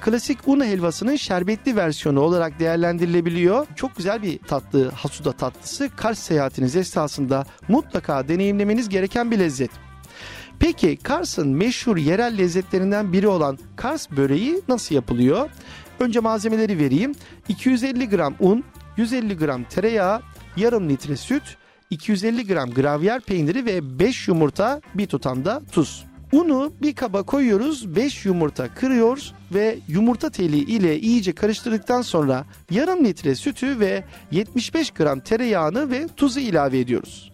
Klasik un helvasının şerbetli versiyonu olarak değerlendirilebiliyor. Çok güzel bir tatlı Hasuda tatlısı. Kars seyahatiniz esnasında mutlaka deneyimlemeniz gereken bir lezzet. Peki Kars'ın meşhur yerel lezzetlerinden biri olan Kars böreği nasıl yapılıyor? Önce malzemeleri vereyim. 250 gram un, 150 gram tereyağı, yarım litre süt, 250 gram gravyer peyniri ve 5 yumurta bir tutam da tuz. Unu bir kaba koyuyoruz, 5 yumurta kırıyoruz ve yumurta teli ile iyice karıştırdıktan sonra yarım litre sütü ve 75 gram tereyağını ve tuzu ilave ediyoruz.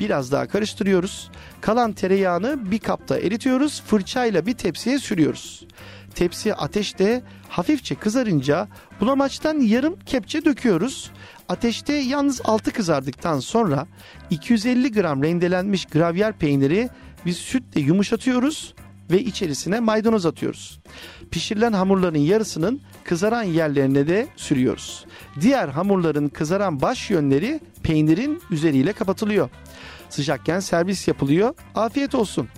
Biraz daha karıştırıyoruz. Kalan tereyağını bir kapta eritiyoruz. Fırçayla bir tepsiye sürüyoruz. Tepsi ateşte hafifçe kızarınca bulamaçtan yarım kepçe döküyoruz. Ateşte yalnız altı kızardıktan sonra 250 gram rendelenmiş gravyer peyniri biz sütle yumuşatıyoruz ve içerisine maydanoz atıyoruz. Pişirilen hamurların yarısının kızaran yerlerine de sürüyoruz. Diğer hamurların kızaran baş yönleri peynirin üzeriyle kapatılıyor. Sıcakken servis yapılıyor. Afiyet olsun.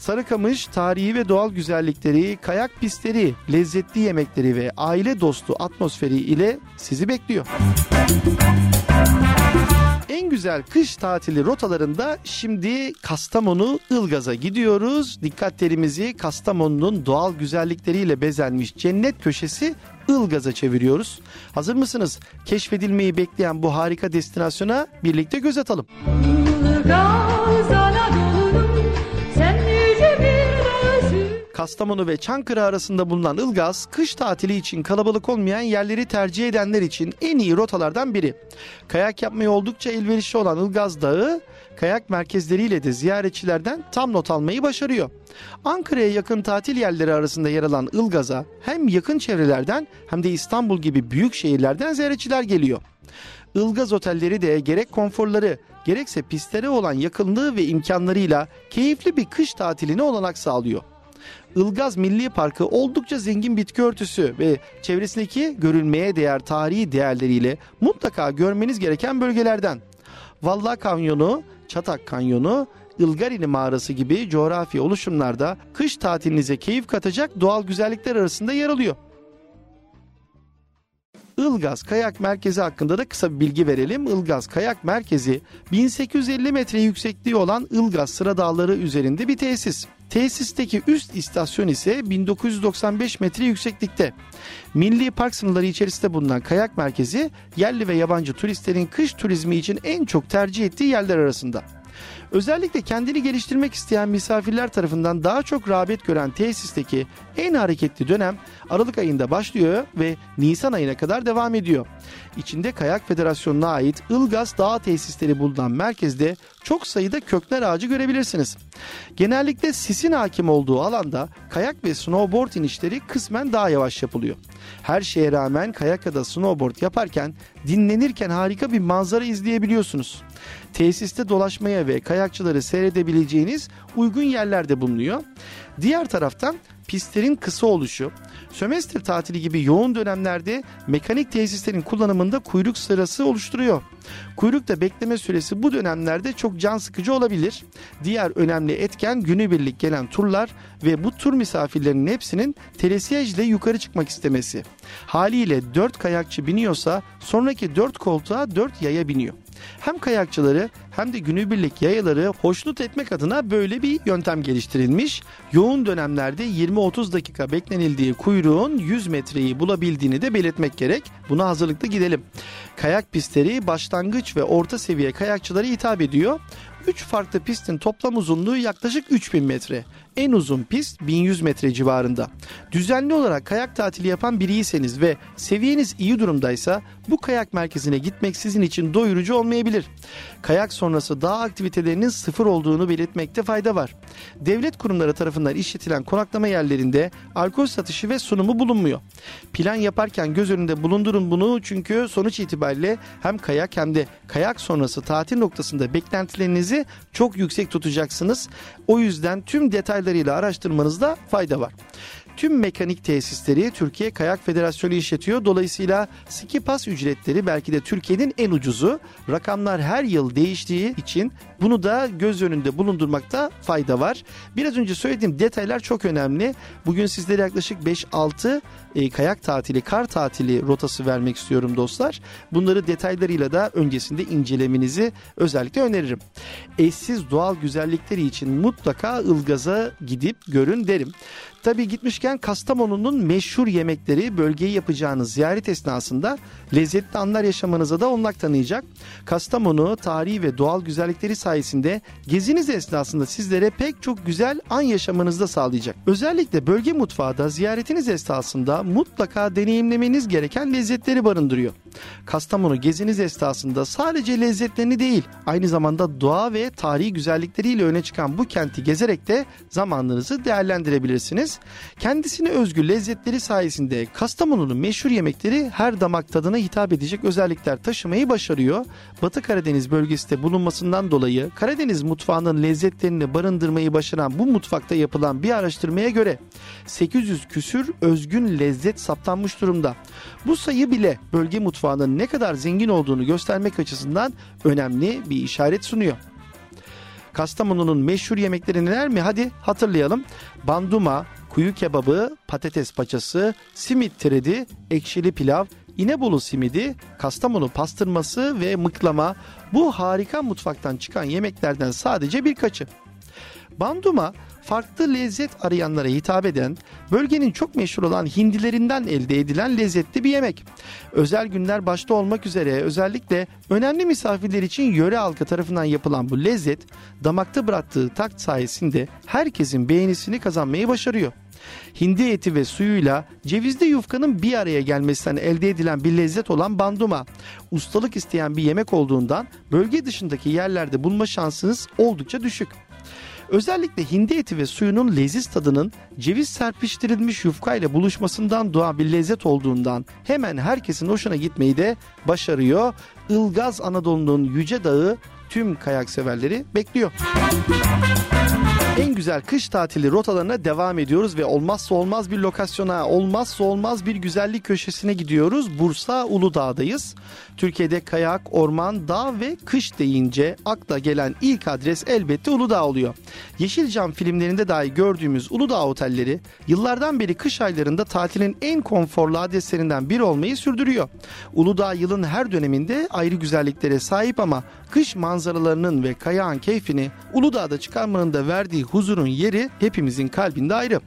Sarıkamış tarihi ve doğal güzellikleri, kayak pistleri, lezzetli yemekleri ve aile dostu atmosferi ile sizi bekliyor. En güzel kış tatili rotalarında şimdi Kastamonu Ilgaz'a gidiyoruz. Dikkatlerimizi Kastamonu'nun doğal güzellikleriyle bezenmiş cennet köşesi Ilgaz'a çeviriyoruz. Hazır mısınız? Keşfedilmeyi bekleyen bu harika destinasyona birlikte göz atalım. Ilgaz Anadolu'nun Kastamonu ve Çankırı arasında bulunan Ilgaz, kış tatili için kalabalık olmayan yerleri tercih edenler için en iyi rotalardan biri. Kayak yapmaya oldukça elverişli olan Ilgaz Dağı, kayak merkezleriyle de ziyaretçilerden tam not almayı başarıyor. Ankara'ya yakın tatil yerleri arasında yer alan Ilgaz'a hem yakın çevrelerden hem de İstanbul gibi büyük şehirlerden ziyaretçiler geliyor. Ilgaz otelleri de gerek konforları gerekse pistlere olan yakınlığı ve imkanlarıyla keyifli bir kış tatiline olanak sağlıyor. Ilgaz Milli Parkı oldukça zengin bitki örtüsü ve çevresindeki görülmeye değer tarihi değerleriyle mutlaka görmeniz gereken bölgelerden. Valla Kanyonu, Çatak Kanyonu, Ilgarini Mağarası gibi coğrafi oluşumlarda kış tatilinize keyif katacak doğal güzellikler arasında yer alıyor. Ilgaz Kayak Merkezi hakkında da kısa bir bilgi verelim. Ilgaz Kayak Merkezi 1850 metre yüksekliği olan Ilgaz Sıra Dağları üzerinde bir tesis. Tesisteki üst istasyon ise 1995 metre yükseklikte. Milli Park sınırları içerisinde bulunan kayak merkezi yerli ve yabancı turistlerin kış turizmi için en çok tercih ettiği yerler arasında. Özellikle kendini geliştirmek isteyen misafirler tarafından daha çok rağbet gören tesisteki en hareketli dönem Aralık ayında başlıyor ve Nisan ayına kadar devam ediyor. İçinde Kayak Federasyonu'na ait Ilgaz Dağ tesisleri bulunan merkezde çok sayıda kökler ağacı görebilirsiniz. Genellikle sisin hakim olduğu alanda kayak ve snowboard inişleri kısmen daha yavaş yapılıyor. Her şeye rağmen kayak ya da snowboard yaparken dinlenirken harika bir manzara izleyebiliyorsunuz. Tesiste dolaşmaya ve kayakçıları seyredebileceğiniz uygun yerlerde bulunuyor. Diğer taraftan pistlerin kısa oluşu, sömestr tatili gibi yoğun dönemlerde mekanik tesislerin kullanımında kuyruk sırası oluşturuyor. Kuyrukta bekleme süresi bu dönemlerde çok can sıkıcı olabilir. Diğer önemli etken günübirlik gelen turlar ve bu tur misafirlerinin hepsinin telesiyejle yukarı çıkmak istemesi. Haliyle 4 kayakçı biniyorsa sonraki 4 koltuğa 4 yaya biniyor. Hem kayakçıları hem de günübirlik yayaları hoşnut etmek adına böyle bir yöntem geliştirilmiş. Yoğun dönemlerde 20-30 dakika beklenildiği kuyruğun 100 metreyi bulabildiğini de belirtmek gerek. Buna hazırlıklı gidelim. Kayak pistleri başlangıç ve orta seviye kayakçılara hitap ediyor. 3 farklı pistin toplam uzunluğu yaklaşık 3000 metre. En uzun pist 1100 metre civarında. Düzenli olarak kayak tatili yapan biriyseniz ve seviyeniz iyi durumdaysa bu kayak merkezine gitmek sizin için doyurucu olmayabilir. Kayak sonrası dağ aktivitelerinin sıfır olduğunu belirtmekte fayda var. Devlet kurumları tarafından işletilen konaklama yerlerinde alkol satışı ve sunumu bulunmuyor. Plan yaparken göz önünde bulundurun bunu çünkü sonuç itibariyle hem kayak hem de kayak sonrası tatil noktasında beklentilerinizi çok yüksek tutacaksınız. O yüzden tüm detaylarıyla araştırmanızda fayda var. Tüm mekanik tesisleri Türkiye Kayak Federasyonu işletiyor. Dolayısıyla ski pass ücretleri belki de Türkiye'nin en ucuzu. Rakamlar her yıl değiştiği için bunu da göz önünde bulundurmakta fayda var. Biraz önce söylediğim detaylar çok önemli. Bugün sizlere yaklaşık 5-6 e, kayak tatili, kar tatili rotası vermek istiyorum dostlar. Bunları detaylarıyla da öncesinde incelemenizi özellikle öneririm. Eşsiz doğal güzellikleri için mutlaka Ilgaz'a gidip görün derim. Tabii gitmişken Kastamonu'nun meşhur yemekleri bölgeyi yapacağınız ziyaret esnasında lezzetli anlar yaşamanıza da onlak tanıyacak. Kastamonu tarihi ve doğal güzellikleri sayesinde geziniz esnasında sizlere pek çok güzel an yaşamanızı da sağlayacak. Özellikle bölge mutfağı da ziyaretiniz esnasında mutlaka deneyimlemeniz gereken lezzetleri barındırıyor. Kastamonu geziniz esnasında sadece lezzetlerini değil aynı zamanda doğa ve tarihi güzellikleriyle öne çıkan bu kenti gezerek de zamanınızı değerlendirebilirsiniz. Kendisine özgü lezzetleri sayesinde Kastamonu'nun meşhur yemekleri her damak tadına hitap edecek özellikler taşımayı başarıyor. Batı Karadeniz bölgesinde bulunmasından dolayı Karadeniz mutfağının lezzetlerini barındırmayı başaran bu mutfakta yapılan bir araştırmaya göre 800 küsür özgün lezzet saptanmış durumda. Bu sayı bile bölge mutfağının ne kadar zengin olduğunu göstermek açısından önemli bir işaret sunuyor. Kastamonu'nun meşhur yemekleri neler mi? Hadi hatırlayalım. Banduma, kuyu kebabı, patates paçası, simit tredi, ekşili pilav, İnebolu simidi, Kastamonu pastırması ve mıklama bu harika mutfaktan çıkan yemeklerden sadece birkaçı. Banduma farklı lezzet arayanlara hitap eden, bölgenin çok meşhur olan hindilerinden elde edilen lezzetli bir yemek. Özel günler başta olmak üzere özellikle önemli misafirler için yöre halkı tarafından yapılan bu lezzet, damakta bıraktığı tat sayesinde herkesin beğenisini kazanmayı başarıyor. Hindi eti ve suyuyla cevizli yufkanın bir araya gelmesinden elde edilen bir lezzet olan banduma. Ustalık isteyen bir yemek olduğundan bölge dışındaki yerlerde bulma şansınız oldukça düşük. Özellikle hindi eti ve suyunun leziz tadının ceviz serpiştirilmiş yufka ile buluşmasından doğan bir lezzet olduğundan hemen herkesin hoşuna gitmeyi de başarıyor. Ilgaz Anadolu'nun yüce dağı tüm kayak severleri bekliyor. En güzel kış tatili rotalarına devam ediyoruz ve olmazsa olmaz bir lokasyona, olmazsa olmaz bir güzellik köşesine gidiyoruz. Bursa Uludağ'dayız. Türkiye'de kayak, orman, dağ ve kış deyince akla gelen ilk adres elbette Uludağ oluyor. Yeşilcam filmlerinde dahi gördüğümüz Uludağ otelleri yıllardan beri kış aylarında tatilin en konforlu adreslerinden biri olmayı sürdürüyor. Uludağ yılın her döneminde ayrı güzelliklere sahip ama kış manzaralarının ve kayağın keyfini Uludağ'da çıkarmanın da verdiği huzurun yeri hepimizin kalbinde ayrı.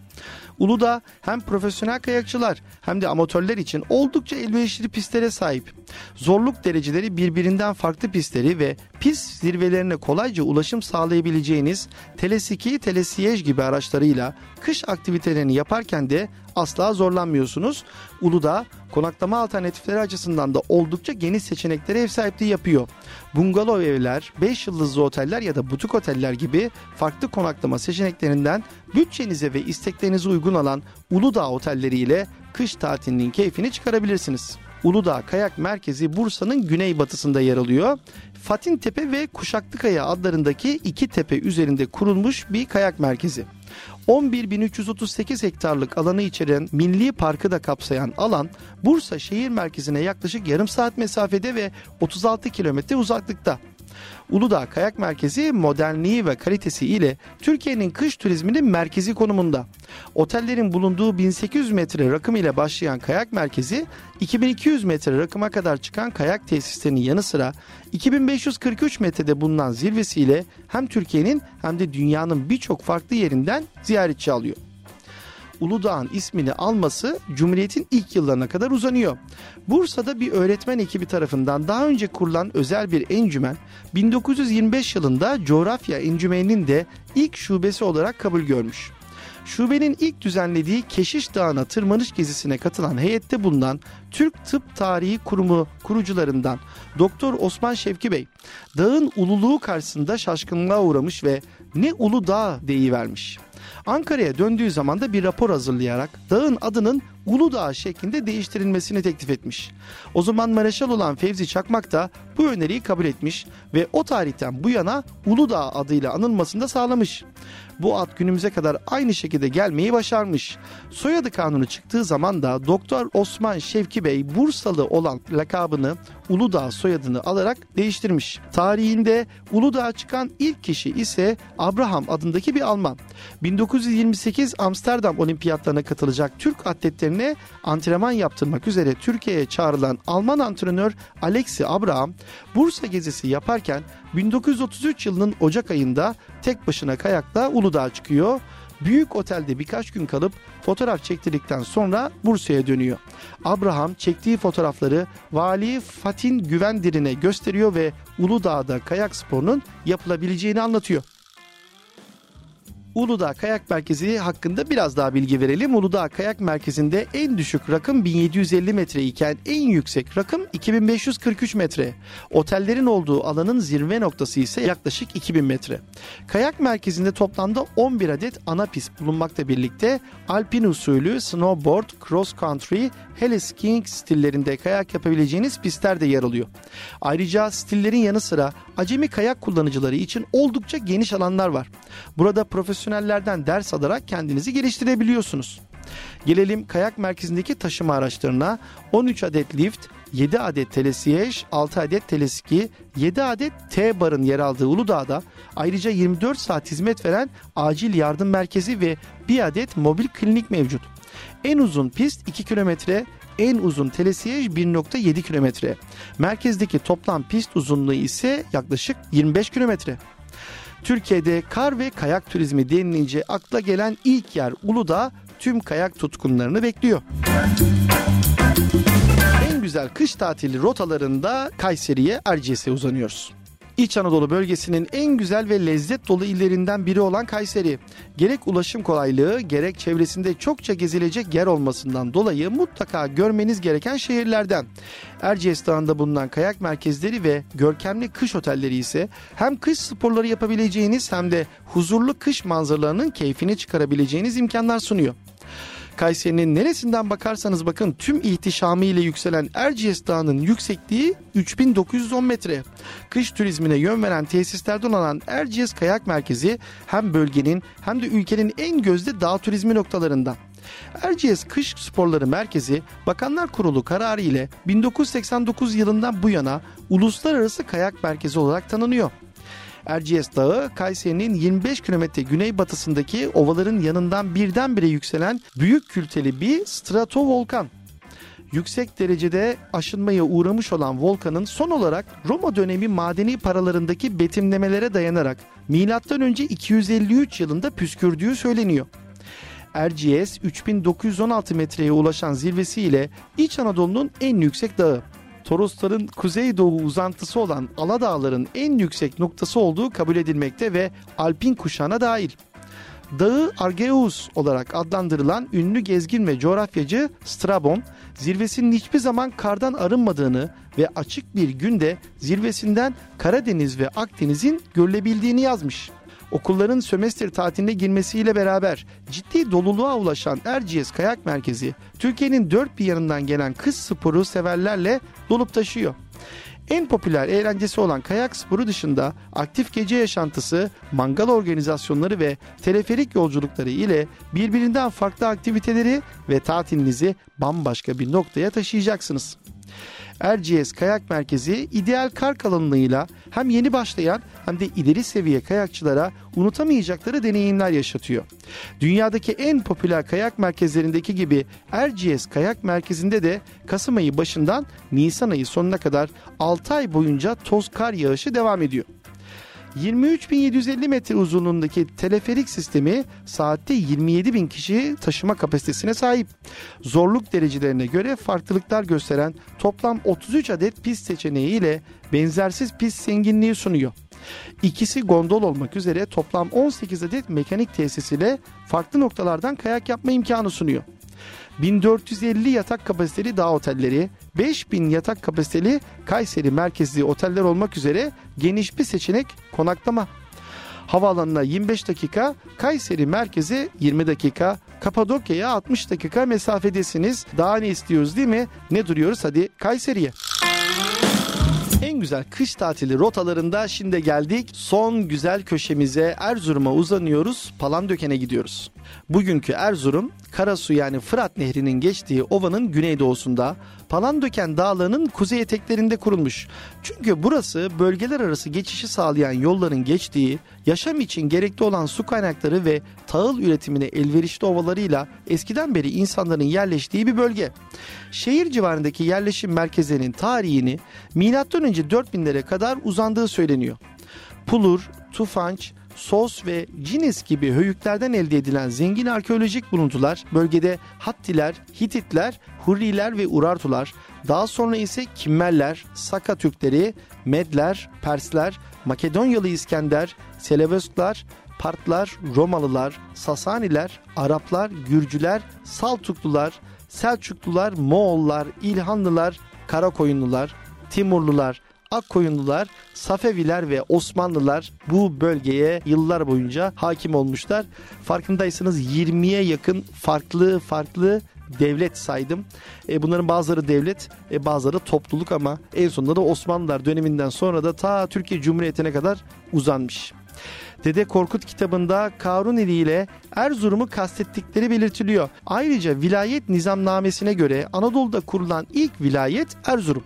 Uludağ hem profesyonel kayakçılar hem de amatörler için oldukça elverişli pistlere sahip. Zorluk dereceleri birbirinden farklı pistleri ve pist zirvelerine kolayca ulaşım sağlayabileceğiniz Telesiki, Telesiyej gibi araçlarıyla kış aktivitelerini yaparken de asla zorlanmıyorsunuz. Uludağ konaklama alternatifleri açısından da oldukça geniş seçeneklere ev sahipliği yapıyor. Bungalov evler, 5 yıldızlı oteller ya da butik oteller gibi farklı konaklama seçeneklerinden bütçenize ve isteklerinize uygun olan Uludağ otelleri ile kış tatilinin keyfini çıkarabilirsiniz. Uludağ Kayak Merkezi Bursa'nın güneybatısında yer alıyor. Fatin Tepe ve Kuşaklıkaya adlarındaki iki tepe üzerinde kurulmuş bir kayak merkezi. 11.338 hektarlık alanı içeren Milli Parkı da kapsayan alan Bursa şehir merkezine yaklaşık yarım saat mesafede ve 36 kilometre uzaklıkta. Uludağ Kayak Merkezi modernliği ve kalitesi ile Türkiye'nin kış turizminin merkezi konumunda. Otellerin bulunduğu 1800 metre rakım ile başlayan kayak merkezi 2200 metre rakıma kadar çıkan kayak tesislerinin yanı sıra 2543 metrede bulunan zirvesiyle hem Türkiye'nin hem de dünyanın birçok farklı yerinden ziyaretçi alıyor. Uludağ'ın ismini alması Cumhuriyet'in ilk yıllarına kadar uzanıyor. Bursa'da bir öğretmen ekibi tarafından daha önce kurulan özel bir encümen 1925 yılında coğrafya encümeninin de ilk şubesi olarak kabul görmüş. Şubenin ilk düzenlediği Keşiş Dağı'na tırmanış gezisine katılan heyette bulunan Türk Tıp Tarihi Kurumu kurucularından Doktor Osman Şevki Bey, dağın ululuğu karşısında şaşkınlığa uğramış ve ne ulu dağ deyivermiş. Ankara'ya döndüğü zaman da bir rapor hazırlayarak dağın adının Uludağ şeklinde değiştirilmesini teklif etmiş. O zaman Mareşal olan Fevzi Çakmak da bu öneriyi kabul etmiş ve o tarihten bu yana Uludağ adıyla anılmasını da sağlamış. Bu ad günümüze kadar aynı şekilde gelmeyi başarmış. Soyadı kanunu çıktığı zaman da Doktor Osman Şevki Bey Bursalı olan lakabını Uludağ soyadını alarak değiştirmiş. Tarihinde Uludağ'a çıkan ilk kişi ise Abraham adındaki bir Alman. 1928 Amsterdam Olimpiyatlarına katılacak Türk atletlerine antrenman yaptırmak üzere Türkiye'ye çağrılan Alman antrenör Alexi Abraham Bursa gezisi yaparken 1933 yılının Ocak ayında tek başına kayakla Uludağ'a çıkıyor. Büyük otelde birkaç gün kalıp fotoğraf çektirdikten sonra Bursa'ya dönüyor. Abraham çektiği fotoğrafları Vali Fatin Güvendir'ine gösteriyor ve Uludağ'da kayak sporunun yapılabileceğini anlatıyor. Uludağ Kayak Merkezi hakkında biraz daha bilgi verelim. Uludağ Kayak Merkezi'nde en düşük rakım 1750 metre iken en yüksek rakım 2543 metre. Otellerin olduğu alanın zirve noktası ise yaklaşık 2000 metre. Kayak merkezinde toplamda 11 adet ana pist bulunmakla birlikte alpin usulü snowboard, cross country, hele skiing stillerinde kayak yapabileceğiniz pistler de yer alıyor. Ayrıca stillerin yanı sıra acemi kayak kullanıcıları için oldukça geniş alanlar var. Burada profesyonellerden ders alarak kendinizi geliştirebiliyorsunuz. Gelelim kayak merkezindeki taşıma araçlarına. 13 adet lift, 7 adet telesiyej, 6 adet teleski, 7 adet T-barın yer aldığı Uludağ'da ayrıca 24 saat hizmet veren acil yardım merkezi ve 1 adet mobil klinik mevcut. En uzun pist 2 kilometre, en uzun telesiyej 1.7 kilometre. Merkezdeki toplam pist uzunluğu ise yaklaşık 25 kilometre. Türkiye'de kar ve kayak turizmi denilince akla gelen ilk yer Uludağ tüm kayak tutkunlarını bekliyor. En güzel kış tatili rotalarında Kayseri'ye Erciyes'e uzanıyoruz. İç Anadolu bölgesinin en güzel ve lezzet dolu illerinden biri olan Kayseri. Gerek ulaşım kolaylığı gerek çevresinde çokça gezilecek yer olmasından dolayı mutlaka görmeniz gereken şehirlerden. Erciyes Dağı'nda bulunan kayak merkezleri ve görkemli kış otelleri ise hem kış sporları yapabileceğiniz hem de huzurlu kış manzaralarının keyfini çıkarabileceğiniz imkanlar sunuyor. Kayseri'nin neresinden bakarsanız bakın tüm ihtişamı ile yükselen Erciyes Dağı'nın yüksekliği 3910 metre. Kış turizmine yön veren tesislerden olan Erciyes Kayak Merkezi hem bölgenin hem de ülkenin en gözde dağ turizmi noktalarından. Erciyes Kış Sporları Merkezi Bakanlar Kurulu kararı ile 1989 yılından bu yana uluslararası kayak merkezi olarak tanınıyor. Erciyes Dağı, Kayseri'nin 25 kilometre güneybatısındaki ovaların yanından birdenbire yükselen büyük külteli bir stratovolkan. Yüksek derecede aşınmaya uğramış olan volkanın son olarak Roma dönemi madeni paralarındaki betimlemelere dayanarak M.Ö. 253 yılında püskürdüğü söyleniyor. Erciyes 3916 metreye ulaşan zirvesiyle İç Anadolu'nun en yüksek dağı. Torosların kuzeydoğu uzantısı olan Aladağların en yüksek noktası olduğu kabul edilmekte ve Alpin kuşağına dahil. Dağı Argeus olarak adlandırılan ünlü gezgin ve coğrafyacı Strabon, zirvesinin hiçbir zaman kardan arınmadığını ve açık bir günde zirvesinden Karadeniz ve Akdeniz'in görülebildiğini yazmış. Okulların sömestr tatiline girmesiyle beraber ciddi doluluğa ulaşan Erciyes Kayak Merkezi, Türkiye'nin dört bir yanından gelen kız sporu severlerle dolup taşıyor. En popüler eğlencesi olan kayak sporu dışında aktif gece yaşantısı, mangal organizasyonları ve teleferik yolculukları ile birbirinden farklı aktiviteleri ve tatilinizi bambaşka bir noktaya taşıyacaksınız. Erciyes Kayak Merkezi ideal kar kalınlığıyla hem yeni başlayan hem de ileri seviye kayakçılara unutamayacakları deneyimler yaşatıyor. Dünyadaki en popüler kayak merkezlerindeki gibi Erciyes Kayak Merkezi'nde de Kasım ayı başından Nisan ayı sonuna kadar 6 ay boyunca toz kar yağışı devam ediyor. 23.750 metre uzunluğundaki teleferik sistemi saatte 27.000 kişi taşıma kapasitesine sahip. Zorluk derecelerine göre farklılıklar gösteren toplam 33 adet pist seçeneği ile benzersiz pist zenginliği sunuyor. İkisi gondol olmak üzere toplam 18 adet mekanik tesis ile farklı noktalardan kayak yapma imkanı sunuyor. 1450 yatak kapasiteli dağ otelleri, 5000 yatak kapasiteli Kayseri merkezli oteller olmak üzere geniş bir seçenek konaklama. Havaalanına 25 dakika, Kayseri merkeze 20 dakika, Kapadokya'ya 60 dakika mesafedesiniz. Daha ne istiyoruz değil mi? Ne duruyoruz hadi Kayseri'ye. En güzel kış tatili rotalarında şimdi geldik. Son güzel köşemize Erzurum'a uzanıyoruz. Palandöken'e gidiyoruz. Bugünkü Erzurum, Karasu yani Fırat Nehri'nin geçtiği ovanın güneydoğusunda Palandöken Dağları'nın kuzey eteklerinde kurulmuş. Çünkü burası bölgeler arası geçişi sağlayan yolların geçtiği, yaşam için gerekli olan su kaynakları ve tahıl üretimine elverişli ovalarıyla eskiden beri insanların yerleştiği bir bölge. Şehir civarındaki yerleşim merkezlerinin tarihini M.Ö. 4000'lere kadar uzandığı söyleniyor. Pulur, Tufanç, Sos ve Cines gibi höyüklerden elde edilen zengin arkeolojik buluntular bölgede Hattiler, Hititler, Hurriler ve Urartular, daha sonra ise Kimmerler, Saka Türkleri, Medler, Persler, Makedonyalı İskender, Selevöskler, Partlar, Romalılar, Sasaniler, Araplar, Gürcüler, Saltuklular, Selçuklular, Moğollar, İlhanlılar, Karakoyunlular, Timurlular, Akkoyunlular, Safeviler ve Osmanlılar bu bölgeye yıllar boyunca hakim olmuşlar. Farkındaysanız 20'ye yakın farklı farklı devlet saydım. E, bunların bazıları devlet, e, bazıları topluluk ama en sonunda da Osmanlılar döneminden sonra da ta Türkiye Cumhuriyeti'ne kadar uzanmış. Dede Korkut kitabında Karuneli ile Erzurum'u kastettikleri belirtiliyor. Ayrıca vilayet nizamnamesine göre Anadolu'da kurulan ilk vilayet Erzurum.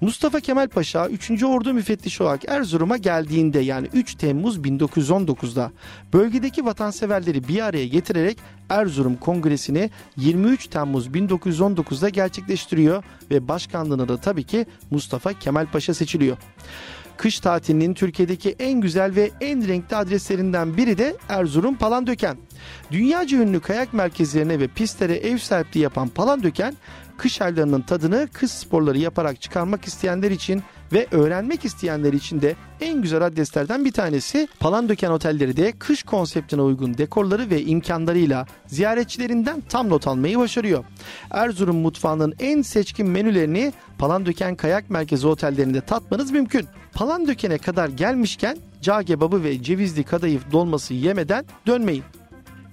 Mustafa Kemal Paşa 3. Ordu müfettişi olarak Erzurum'a geldiğinde yani 3 Temmuz 1919'da bölgedeki vatanseverleri bir araya getirerek Erzurum Kongresi'ni 23 Temmuz 1919'da gerçekleştiriyor ve başkanlığına da tabii ki Mustafa Kemal Paşa seçiliyor. Kış tatilinin Türkiye'deki en güzel ve en renkli adreslerinden biri de Erzurum Palandöken. Dünyaca ünlü kayak merkezlerine ve pistlere ev sahipliği yapan Palandöken, kış aylarının tadını kış sporları yaparak çıkarmak isteyenler için ve öğrenmek isteyenler için de en güzel adreslerden bir tanesi. Palandöken otelleri de kış konseptine uygun dekorları ve imkanlarıyla ziyaretçilerinden tam not almayı başarıyor. Erzurum mutfağının en seçkin menülerini Palandöken Kayak Merkezi otellerinde tatmanız mümkün. Palandöken'e kadar gelmişken cağ kebabı ve cevizli kadayıf dolması yemeden dönmeyin.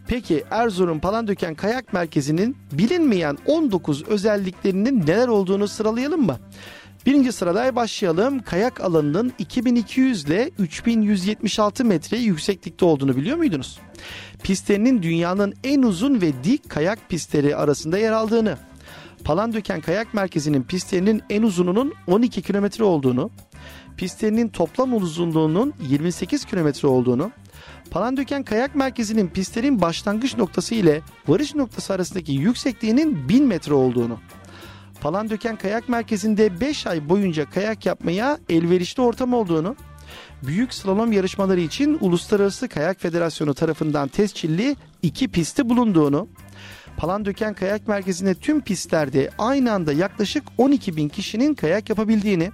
Peki Erzurum Palandöken Kayak Merkezi'nin bilinmeyen 19 özelliklerinin neler olduğunu sıralayalım mı? Birinci sırada başlayalım. Kayak alanının 2200 ile 3176 metre yükseklikte olduğunu biliyor muydunuz? Pistlerinin dünyanın en uzun ve dik kayak pistleri arasında yer aldığını, Palandöken Kayak Merkezi'nin pistlerinin en uzununun 12 kilometre olduğunu, pistlerinin toplam uzunluğunun 28 kilometre olduğunu, Palandöken Kayak Merkezi'nin pistlerin başlangıç noktası ile varış noktası arasındaki yüksekliğinin 1000 metre olduğunu, Palandöken Kayak Merkezi'nde 5 ay boyunca kayak yapmaya elverişli ortam olduğunu, büyük slalom yarışmaları için Uluslararası Kayak Federasyonu tarafından tescilli iki pisti bulunduğunu, Palandöken Kayak Merkezi'nde tüm pistlerde aynı anda yaklaşık 12 bin kişinin kayak yapabildiğini,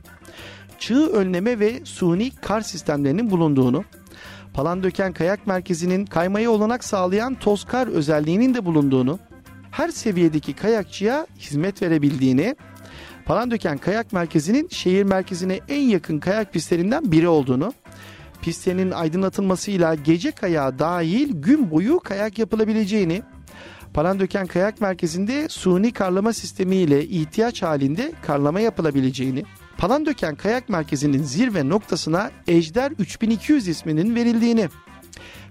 çığ önleme ve suni kar sistemlerinin bulunduğunu, Palandöken Kayak Merkezi'nin kaymaya olanak sağlayan toz kar özelliğinin de bulunduğunu, her seviyedeki kayakçıya hizmet verebildiğini, Palandöken Kayak Merkezi'nin şehir merkezine en yakın kayak pistlerinden biri olduğunu, pistlerinin aydınlatılmasıyla gece kayağı dahil gün boyu kayak yapılabileceğini, Palandöken Kayak Merkezi'nde suni karlama sistemiyle ihtiyaç halinde karlama yapılabileceğini, Palandöken Kayak Merkezi'nin zirve noktasına Ejder 3200 isminin verildiğini,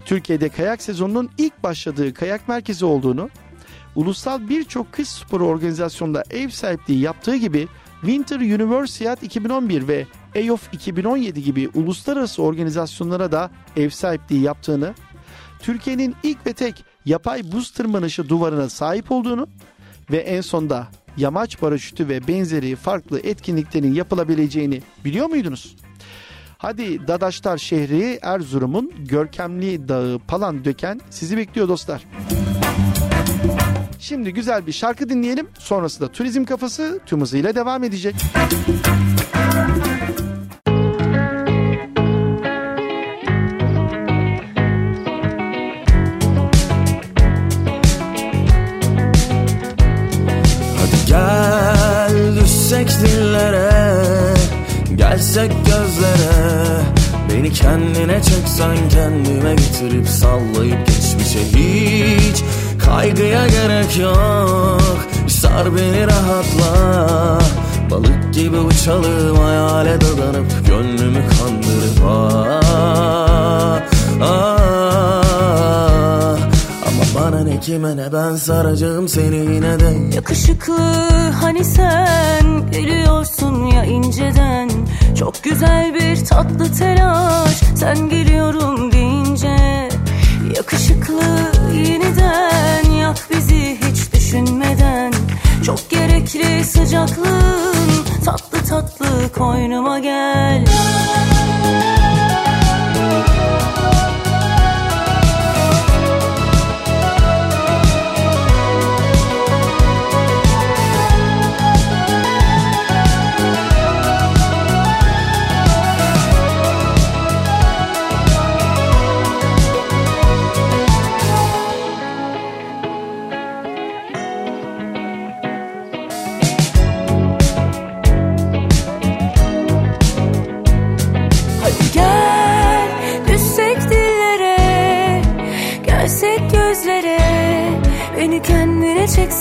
Türkiye'de kayak sezonunun ilk başladığı kayak merkezi olduğunu, ulusal birçok kış sporu organizasyonunda ev sahipliği yaptığı gibi Winter Universiade 2011 ve EOF 2017 gibi uluslararası organizasyonlara da ev sahipliği yaptığını, Türkiye'nin ilk ve tek yapay buz tırmanışı duvarına sahip olduğunu ve en sonda yamaç paraşütü ve benzeri farklı etkinliklerin yapılabileceğini biliyor muydunuz? Hadi Dadaşlar şehri Erzurum'un görkemli dağı Palandöken sizi bekliyor dostlar. Şimdi güzel bir şarkı dinleyelim. Sonrasında turizm kafası tüm hızıyla devam edecek. Hiç Kaygıya gerek yok. Sar beni rahatla. Balık gibi uçalım hayale dadanıp Gönlümü kandırıp ah, ah. Ama bana ne kime ne ben saracağım seni yine de. Yakışıklı hani sen geliyorsun ya inceden. Çok güzel bir tatlı telaş sen geliyorum deyince Yakışıklı yeniden yak bizi hiç düşünmeden. Çok gerekli sıcaklığın tatlı tatlı koynuma gel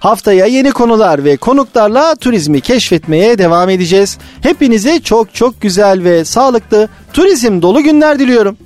Haftaya yeni konular ve konuklarla turizmi keşfetmeye devam edeceğiz. Hepinize çok çok güzel ve sağlıklı turizm dolu günler diliyorum.